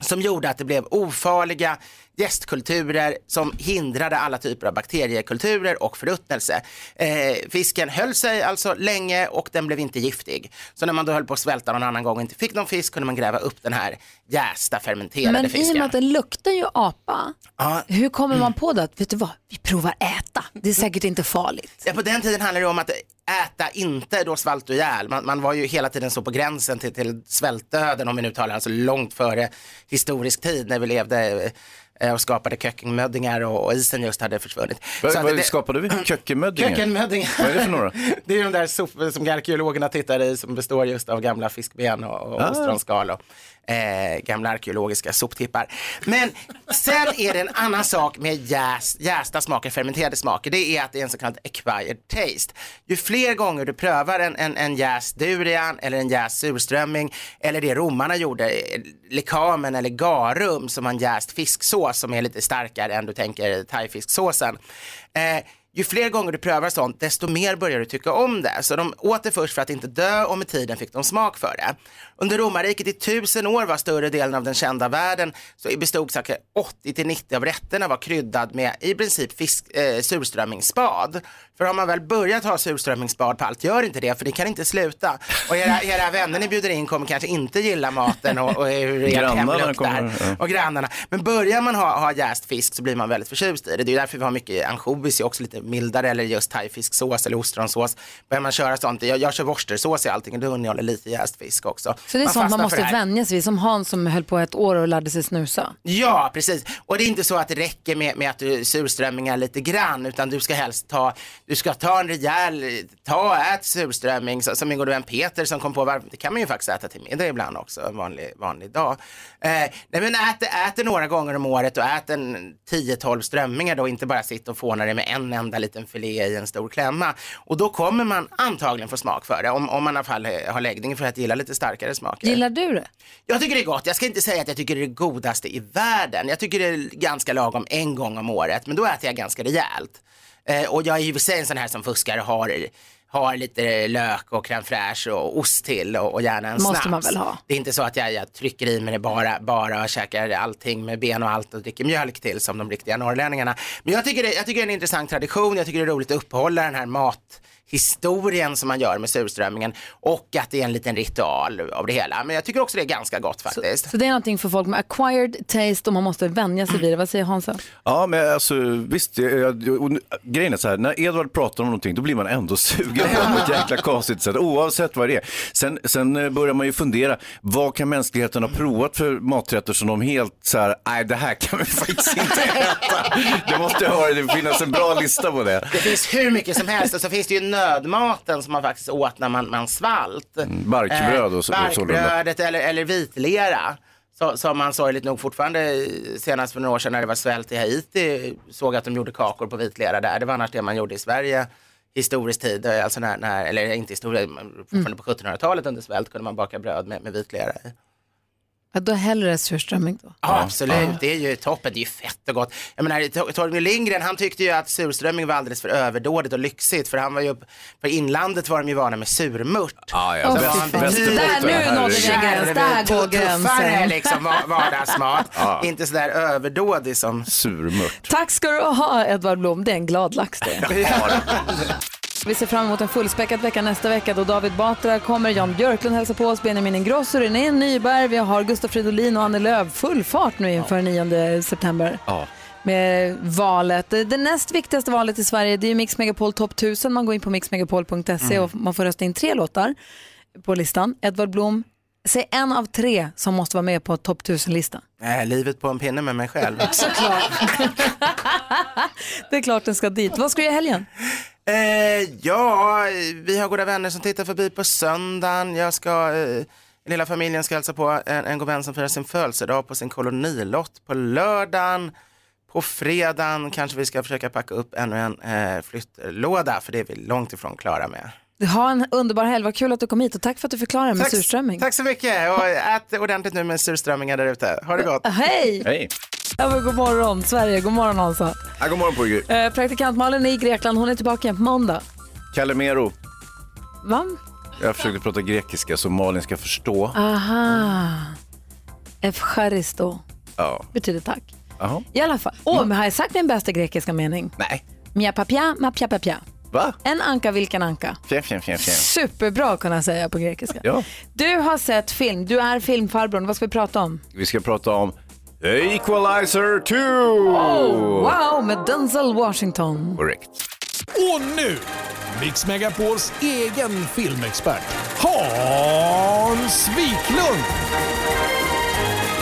som gjorde att det blev ofarliga gästkulturer som hindrade alla typer av bakteriekulturer och förruttnelse. Eh, fisken höll sig alltså länge och den blev inte giftig. Så när man då höll på att svälta någon annan gång och inte fick någon fisk kunde man gräva upp den här jästa fermenterade Men i och fisken. med att den luktar ju apa, Ja. hur kommer man på det? att, Vet du vad, vi provar äta. Det är säkert inte farligt. Ja, på den tiden handlade det om att äta inte då svalt och ihjäl. Man, man var ju hela tiden så på gränsen till, till svältdöden om vi nu talar alltså långt före historisk tid när vi levde eh, och skapade kökkenmöddingar och, och isen just hade försvunnit. Vad, Så vad det- skapade vi? *laughs* Kökkenmöddingar? Kökkenmöddingar. Vad är det för några? *laughs* Det är de där sopor som arkeologerna tittar i som består just av gamla fiskben och, och Ah. ostronskal och eh, gamla arkeologiska soptippar. Men sen är det en annan sak med jäs, jästa smaker, fermenterade smaker. Det är att det är en så kallad acquired taste. Ju fler gånger du prövar en, en, en jäst durian eller en jäst surströmming eller det romarna gjorde, eh, lekamen eller garum som man jäst fisksås som är lite starkare än du tänker thaifisksåsen. Eh, ju fler gånger du prövar sånt, desto mer börjar du tycka om det. Så de åt det först för att inte dö och med tiden fick de smak för det. Under romarriket i tusen år var större delen av den kända världen så bestod säkert 80-90 av rätterna var kryddad med i princip fisk, eh, surströmmingsspad. För har man väl börjat ha surströmmingsspad på allt, gör inte det för det kan inte sluta. Och era, era vänner ni bjuder in kommer kanske inte gilla maten och, och hur ert hem luktar. ja. Och grannarna. Men börjar man ha, ha jäst fisk så blir man väldigt förtjust i det. Det är därför vi har mycket ansjovis, också lite mildare eller just thaifisksås eller ostronsås. Börjar man köra sånt, jag, jag kör worcestersås i allting och då innehåller lite jäst fisk också. Så det är sånt fastnar man måste det vänja sig vid, som Hans som höll på ett år och lärde sig snusa. Ja, precis. Och det är inte så att det räcker med, med att du surströmmingar lite grann, utan du ska helst ta, du ska ta en rejäl, ta ät surströmming, så- som min gode vän Peter som kom på varför, det kan man ju faktiskt äta till middag ibland också, en vanlig, vanlig dag. Eh, nej men ät, ät några gånger om året och ät en 10-12 strömmingar då, inte bara sitta och fåna det med en enda liten filé i en stor klämma. Och då kommer man antagligen få smak för det, om, om man i alla fall har läggning för att gilla lite starkare smaker. Gillar du det? Jag tycker det är gott. Jag ska inte säga att jag tycker det är det godaste i världen. Jag tycker det är ganska lagom en gång om året, men då äter jag ganska rejält. Eh, och jag är ju en sån här som fuskar och har har lite lök och crème fraîche och ost till och, och gärna en Måste snaps. man väl ha. Det är inte så att jag, jag trycker i mig det bara, bara och käkar allting med ben och allt och dricker mjölk till som de riktiga norrlänningarna. Men jag tycker, det, jag tycker det är en intressant tradition, jag tycker det är roligt att uppehålla den här mathistorien som man gör med surströmmingen och att det är en liten ritual av det hela. Men jag tycker också det är ganska gott faktiskt. Så det är någonting för folk med acquired taste och man måste vänja sig vid det. Vad säger Hansa? Ja, men alltså visst, jag, jag, och nu- grejen är så här, när Edvard pratar om någonting då blir man ändå *laughs* sugen på ett jäkla konstigt sätt, oavsett vad det är. Sen, sen eh, börjar man ju fundera, vad kan mänskligheten ha provat för maträtter som de helt så här, nej det här kan vi *laughs* faktiskt inte äta. Det måste ha, det finnas en bra lista på det. Det finns hur mycket som helst och så finns det ju nödmaten som man faktiskt åt när man, man svalt. barkbröd och så- och sålunda. Barkbrödet eller, eller vitlera. Så, som man sorgligt nog fortfarande senast för några år sedan när det var svält i Haiti såg att de gjorde kakor på vitlera där. Det var annars det man gjorde i Sverige historisk tid, eh, alltså när, när eller inte historiskt, fortfarande på 1700-talet under svält kunde man baka bröd med, med vitlera i. Ja, då hellre surströmming då. Ja, absolut, det är ju toppen, det är ju fett och gott. Jag menar, Tor- Torgny Lindgren, han tyckte ju att surströmming var alldeles för överdådigt och lyxigt, för han var ju, för inlandet var de ju vana med surmört. Ja, ja, bäst- Där, nu nådde vi gräns. Där går gränsen. Tuffare liksom va- vardagsmat, Ja. inte sådär överdådig som... Surmört. Tack ska du ha Edvard Blom, det är en glad lax det. Vi ser fram emot en fullspäckad vecka nästa vecka då David Batra kommer, Jan Björklund hälsar på oss, Benjamin Ingrosso, René Nyberg, vi har Gustaf Fridolin och Annie Lööf. Full fart nu inför 9 september Ja. med valet. Det näst viktigaste valet i Sverige det är Mix Megapol Top 1000. Man går in på mixmegapol.se och man får rösta in tre låtar på listan. Edvard Blom, säg en av tre som måste vara med på Top 1000-listan. Äh, livet på en pinne med mig själv. *laughs* Såklart. *laughs* det är klart den ska dit. Vad ska du göra i helgen? Eh, ja, vi har goda vänner som tittar förbi på söndagen. Jag ska, eh, lilla familjen ska hälsa på en, en god vän som firar sin födelsedag på sin kolonilott på lördagen. På fredagen kanske vi ska försöka packa upp ännu en eh, flyttlåda för det är vi långt ifrån klara med. Ha en underbar helg, vad kul att du kom hit och tack för att du förklarade med Tack- surströmming. Tack så mycket och ät ordentligt nu med surströmmingar där ute. Ha det gott. Hej! Hej. Ja, men god morgon Sverige, god morgon Hansa. Ja, god morgon på er. Eh, praktikant Malin är i Grekland, hon är tillbaka igen på måndag. Calimero. Va? Jag försökte prata grekiska så Malin ska förstå. Aha. Efcharisto Ja. betyder tack. Jaha. I alla fall. Åh, men har jag sagt min bästa grekiska mening? Nej. Mia papia, ma pia papia. Va? En anka, vilken anka? Fjär, fjär, fjär, fjär. Superbra att kunna säga på grekiska. Ja. Du har sett film, du är filmfarbrorn. Vad ska vi prata om? Vi ska prata om Equalizer 2! Oh, wow, med Denzel Washington. Korrekt. Och nu, Mix Megapols egen filmexpert, Hans Wiklund!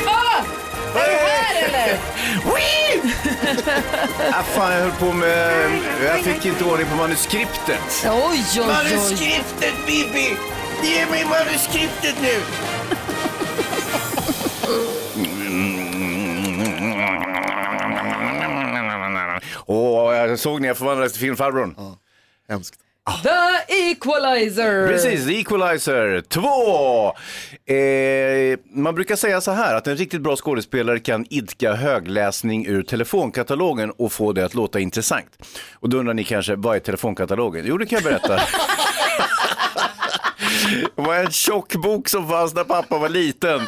Ah! Är du här eller? *laughs* ah, fan, jag höll på med... Jag fick inte ordning på manuskriptet. Oj, oj, oj. Manuskriptet Bibi! Ge mig manuskriptet nu! *laughs* Och jag såg när jag förvandlades till filmfarbrorn. Hemskt. The Equalizer. Precis, The Equalizer 2. Eh, man brukar säga så här att en riktigt bra skådespelare kan idka högläsning ur telefonkatalogen och få det att låta intressant. Och då undrar ni kanske, vad är telefonkatalogen? Jo, det kan jag berätta. *laughs* Det var en tjock bok som fanns när pappa var liten.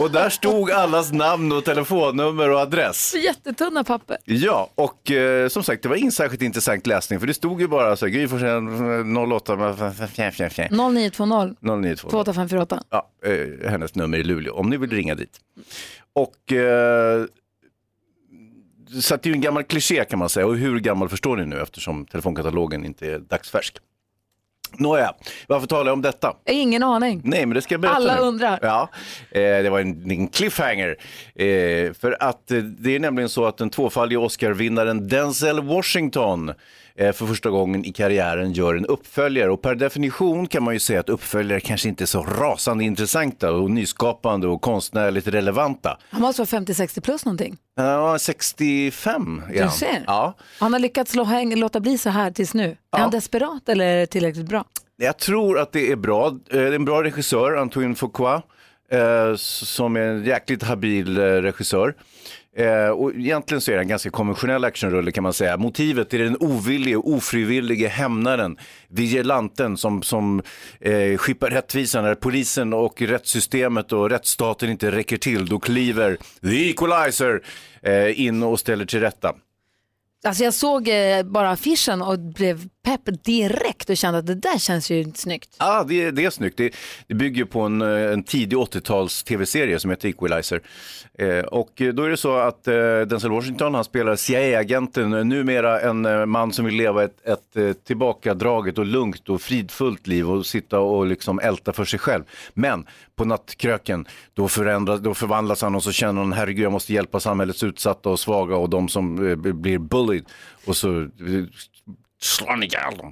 Och där stod allas namn och telefonnummer och adress. Jättetunna papper. Ja, och eh, som sagt, det var ingen särskilt intressant läsning, för det stod ju bara så här, Gry Forssell 08 fjär, fjär, fjär. 0920 0920. 2854. Ja, eh, hennes nummer i Luleå, om ni vill ringa dit. Och eh, så det är ju en gammal kliché kan man säga, och hur gammal förstår ni nu eftersom telefonkatalogen inte är dagsfärsk. Nåja, varför talar jag om detta? Ingen aning. Nej, men det ska jag berätta Alla nu. undrar. Ja, eh, det var en, en cliffhanger. Eh, för att eh, det är nämligen så att den tvåfaldige Oscar-vinnaren Denzel Washington för första gången i karriären gör en uppföljare. Och per definition kan man ju säga att uppföljare kanske inte är så rasande intressanta och nyskapande och konstnärligt relevanta. Han måste vara 50-60 plus någonting. Ja, 65 är Du han. ser. Ja. Han har lyckats låta bli så här tills nu. Är han desperat eller är det tillräckligt bra? Jag tror att det är bra. Eh, Det är en bra regissör, Antoine Fuqua, eh, som är en jäkligt habil eh, regissör. Eh, och egentligen så är det en ganska konventionell actionrulle kan man säga. Motivet är den ovillige, ofrivillige hämnaren, vigilanten som, som eh, skippar rättvisan när polisen och rättssystemet och rättsstaten inte räcker till. Då kliver the equalizer eh, in och ställer till rätta. Alltså jag såg eh, bara affischen och blev pepp direkt och kände att det där känns ju snyggt. Ja, det, det är snyggt. Det, det bygger på en, eh, en tidig 80-tals tv-serie som heter Equalizer. Eh, och då är det så att eh, Denzel Washington, han spelar CIA-agenten, eh, numera en eh, man som vill leva ett, ett eh, tillbakadraget och lugnt och fridfullt liv och sitta och liksom älta för sig själv. Men på nattkröken, då, förändras, då förvandlas han och så känner han, herregud jag måste hjälpa samhällets utsatta och svaga och de som eh, blir bullied. Och så slår han ihjäl dem.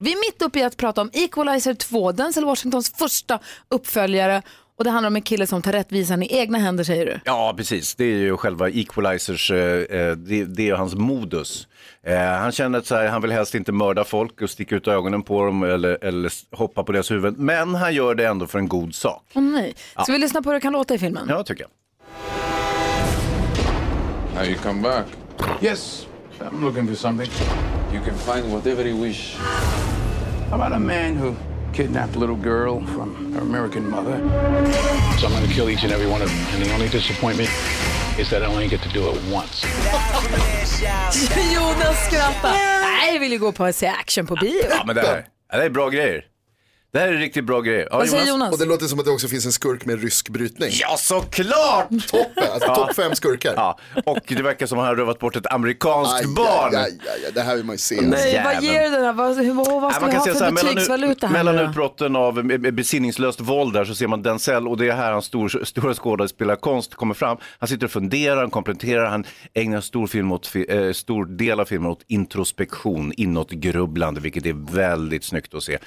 Vi är mitt uppe i att prata om Equalizer 2, Denzel Washingtons första uppföljare. Och det handlar om en kille som tar rättvisan i egna händer säger du. Ja, precis. Det är ju själva Equalizers, eh, eh, det, det är hans modus. Eh, han känner att så här, han vill helst inte mörda folk och sticka ut ögonen på dem eller, eller hoppa på deras huvuden. Men han gör det ändå för en god sak. Åh nej. Ja. Ska vi lyssna på hur det kan låta i filmen? Ja, tycker jag. Now you come back. Yes, I'm looking for something. You can find whatever you wish. How about a man who kidnapped a little girl from her American mother? So I'm going to kill each and every one of them. And the only disappointment is that I only get to do it once. *laughs* Jonas skrattar. Nej, jag vill ju gå på och se action på bio. Ja, men det här, det här är bra grejer. Det här är riktigt bra grejer. Ja, Och det låter som att det också finns en skurk med rysk brytning. Ja, såklart! Toppen, alltså Ja. topp fem skurkar. Ja, och det verkar som att han har rövat bort ett amerikanskt Aj, barn. aj, aj, aj, det här vill man ju se. Nej, vad ger det där? Vad, hur, vad, vad ska vi ha för betygsvaluta här mellan utbrotten av eh, besinningslöst våld där så ser man Denzel och det är här hans stor, stora skådespelarkonst kommer fram. Han sitter och funderar, han kompletterar, han ägnar stor, film åt, eh, stor del av filmen åt introspektion, inåtgrubblande, vilket är väldigt snyggt att se.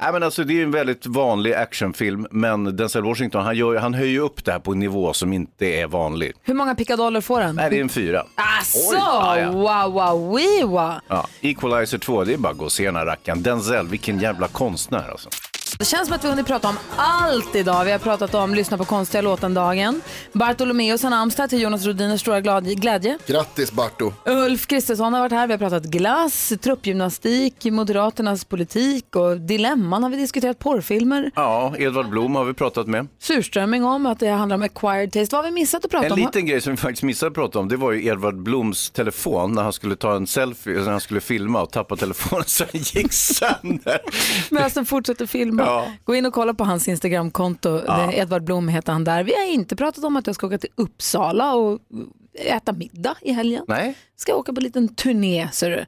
Nej, men alltså, det är en väldigt vanlig actionfilm, men Denzel Washington, han, gör, han höjer upp det här på en nivå som inte är vanlig. Hur många pickadoller får den? Nej, det är en fyra. Asså, Oj, ja, wow, wow, wow. Ja, Equalizer 2, det är bara att gå och se den här rackaren. Denzel, vilken jävla konstnär alltså. Det känns som att vi har hunnit prata om allt idag. Vi har pratat om lyssna på konstiga låten-dagen. Bartolomeus har namnsdag till Jonas Rhodiners stora glad- glädje. Grattis Barto. Ulf Kristersson har varit här. Vi har pratat glass, truppgymnastik, Moderaternas politik och dilemman har vi diskuterat porrfilmer. Ja, Edvard Blom har vi pratat med. Surströmming om att det handlar om acquired taste. Vad har vi missat att prata En om? liten grej som vi faktiskt missade att prata om, det var ju Edvard Bloms telefon när han skulle ta en selfie, när han skulle filma och tappa telefonen så den gick *laughs* sönder. Medan den fortsätter filma. Ja. *laughs* Gå in och kolla på hans Instagramkonto. Ja. Edvard Blom heter han där. Vi har inte pratat om att jag ska åka till Uppsala och äta middag i helgen. Nej. Ska åka på en liten turné. Ser du.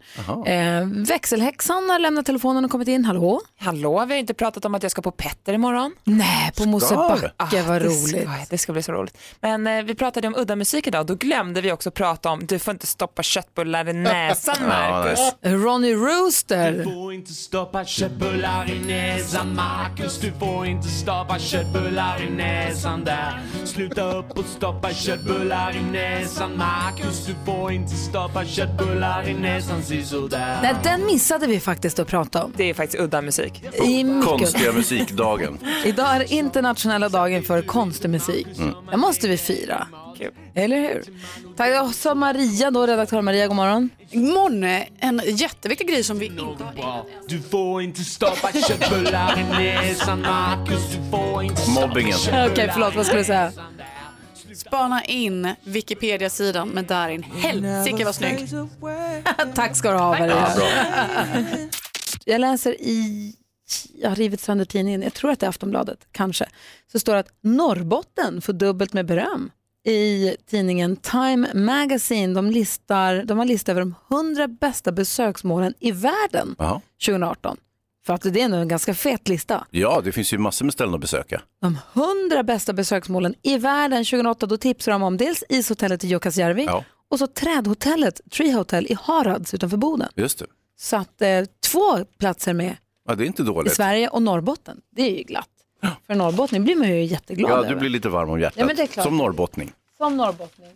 Eh, växelhäxan har lämnat telefonen och kommit in. Hallå? Hallå, vi har inte pratat om att jag ska på Petter imorgon. Nej, på Mosebacke, Ah, vad det roligt. Ska, det ska bli så roligt. Men eh, vi pratade om udda musik idag, då glömde vi också prata om du får inte stoppa köttbullar i näsan, *laughs* Marcus. Ronny Rooster. Du får inte stoppa köttbullar i näsan Marcus Du får inte stoppa köttbullar i näsan där Sluta upp och stoppa köttbullar i näsan Marcus Du får inte stoppa köttbullar i näsan sisådär Nej, den missade vi faktiskt att prata om. Det är faktiskt udda musik. I mycket. Konstiga musikdagen. *laughs* Idag är internationella dagen för konstig musik. Mm. Det måste vi fira. Eller hur? Tack så Maria då, redaktör Maria, god morgon. Imorgon, en jätteviktig grej som vi inte har Du får inte stoppa köttbullar i näsan Marcus Du får inte stoppa Mobbingen. Okej, förlåt, vad skulle du säga? Spana in Wikipedia-sidan med Darin. Helsike vad snygg. *laughs* Tack ska du ha Maria. Jag läser i, jag har rivit sönder tidningen, jag tror att det är Aftonbladet, kanske. Så står det att Norrbotten får dubbelt med beröm. I tidningen Time Magazine, de, listar, de har listat över de 100 bästa besöksmålen i världen Jaha. 2018. För att det är nog en ganska fet lista. Ja, det finns ju massor med ställen att besöka. De 100 bästa besöksmålen i världen 2008, då tipsar de om dels ishotellet i Jukkasjärvi Ja. och så trädhotellet Tree Hotel i Harads utanför Boden. Just det. Så att eh, två platser med Ja, det är inte i dåligt. Sverige och Norrbotten. Det är ju glatt. För Norrbottning blir man ju jätteglad Ja, du blir lite varm om hjärtat. Ja, men det är klart. Som norrbottning. Som norrbottning.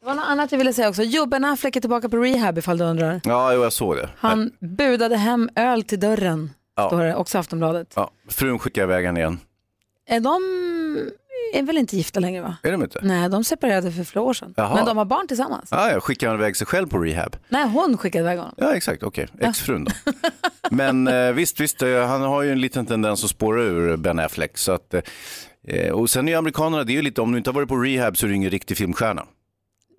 Det var något annat jag ville säga också. Jo, Ben Affleck är tillbaka på rehab ifall du undrar. Ja, jag såg det. Han budade hem öl till dörren, Ja. står det också Aftonbladet. Ja, frun skickar iväg han igen. Är de är väl inte gifta längre va? Är de inte? Nej, de separerade för flera år sedan. Jaha. Men de har barn tillsammans. Ah, ja, skickar han iväg sig själv på rehab? Nej, hon skickade iväg honom. Ja, exakt. Okej, exfrun då. *laughs* Men eh, visst, visst, eh, han har ju en liten tendens att spåra ur Ben Affleck. Så att, eh, och sen är ju amerikanerna, det är ju lite, om du inte har varit på rehab så är du ingen riktig filmstjärna.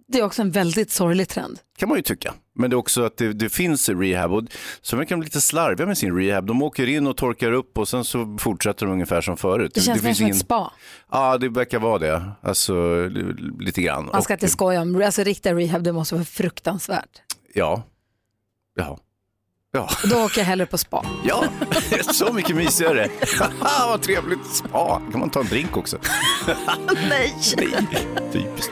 Det är också en väldigt sorglig trend. kan man ju tycka. Men det är också att det, det finns rehab och så verkar de lite slarviga med sin rehab. De åker in och torkar upp och sen så fortsätter de ungefär som förut. Det känns mer som ett spa. Ja, det verkar vara det. Alltså li- lite grann. Man ska Och- inte skoja om, alltså riktiga rehab, det måste vara fruktansvärt. Ja. Ja. Ja. Då åker jag hellre på spa. Ja, så mycket mysigare. *laughs* Vad trevligt. Spa. kan man ta en drink också. *laughs* Nej. Typiskt.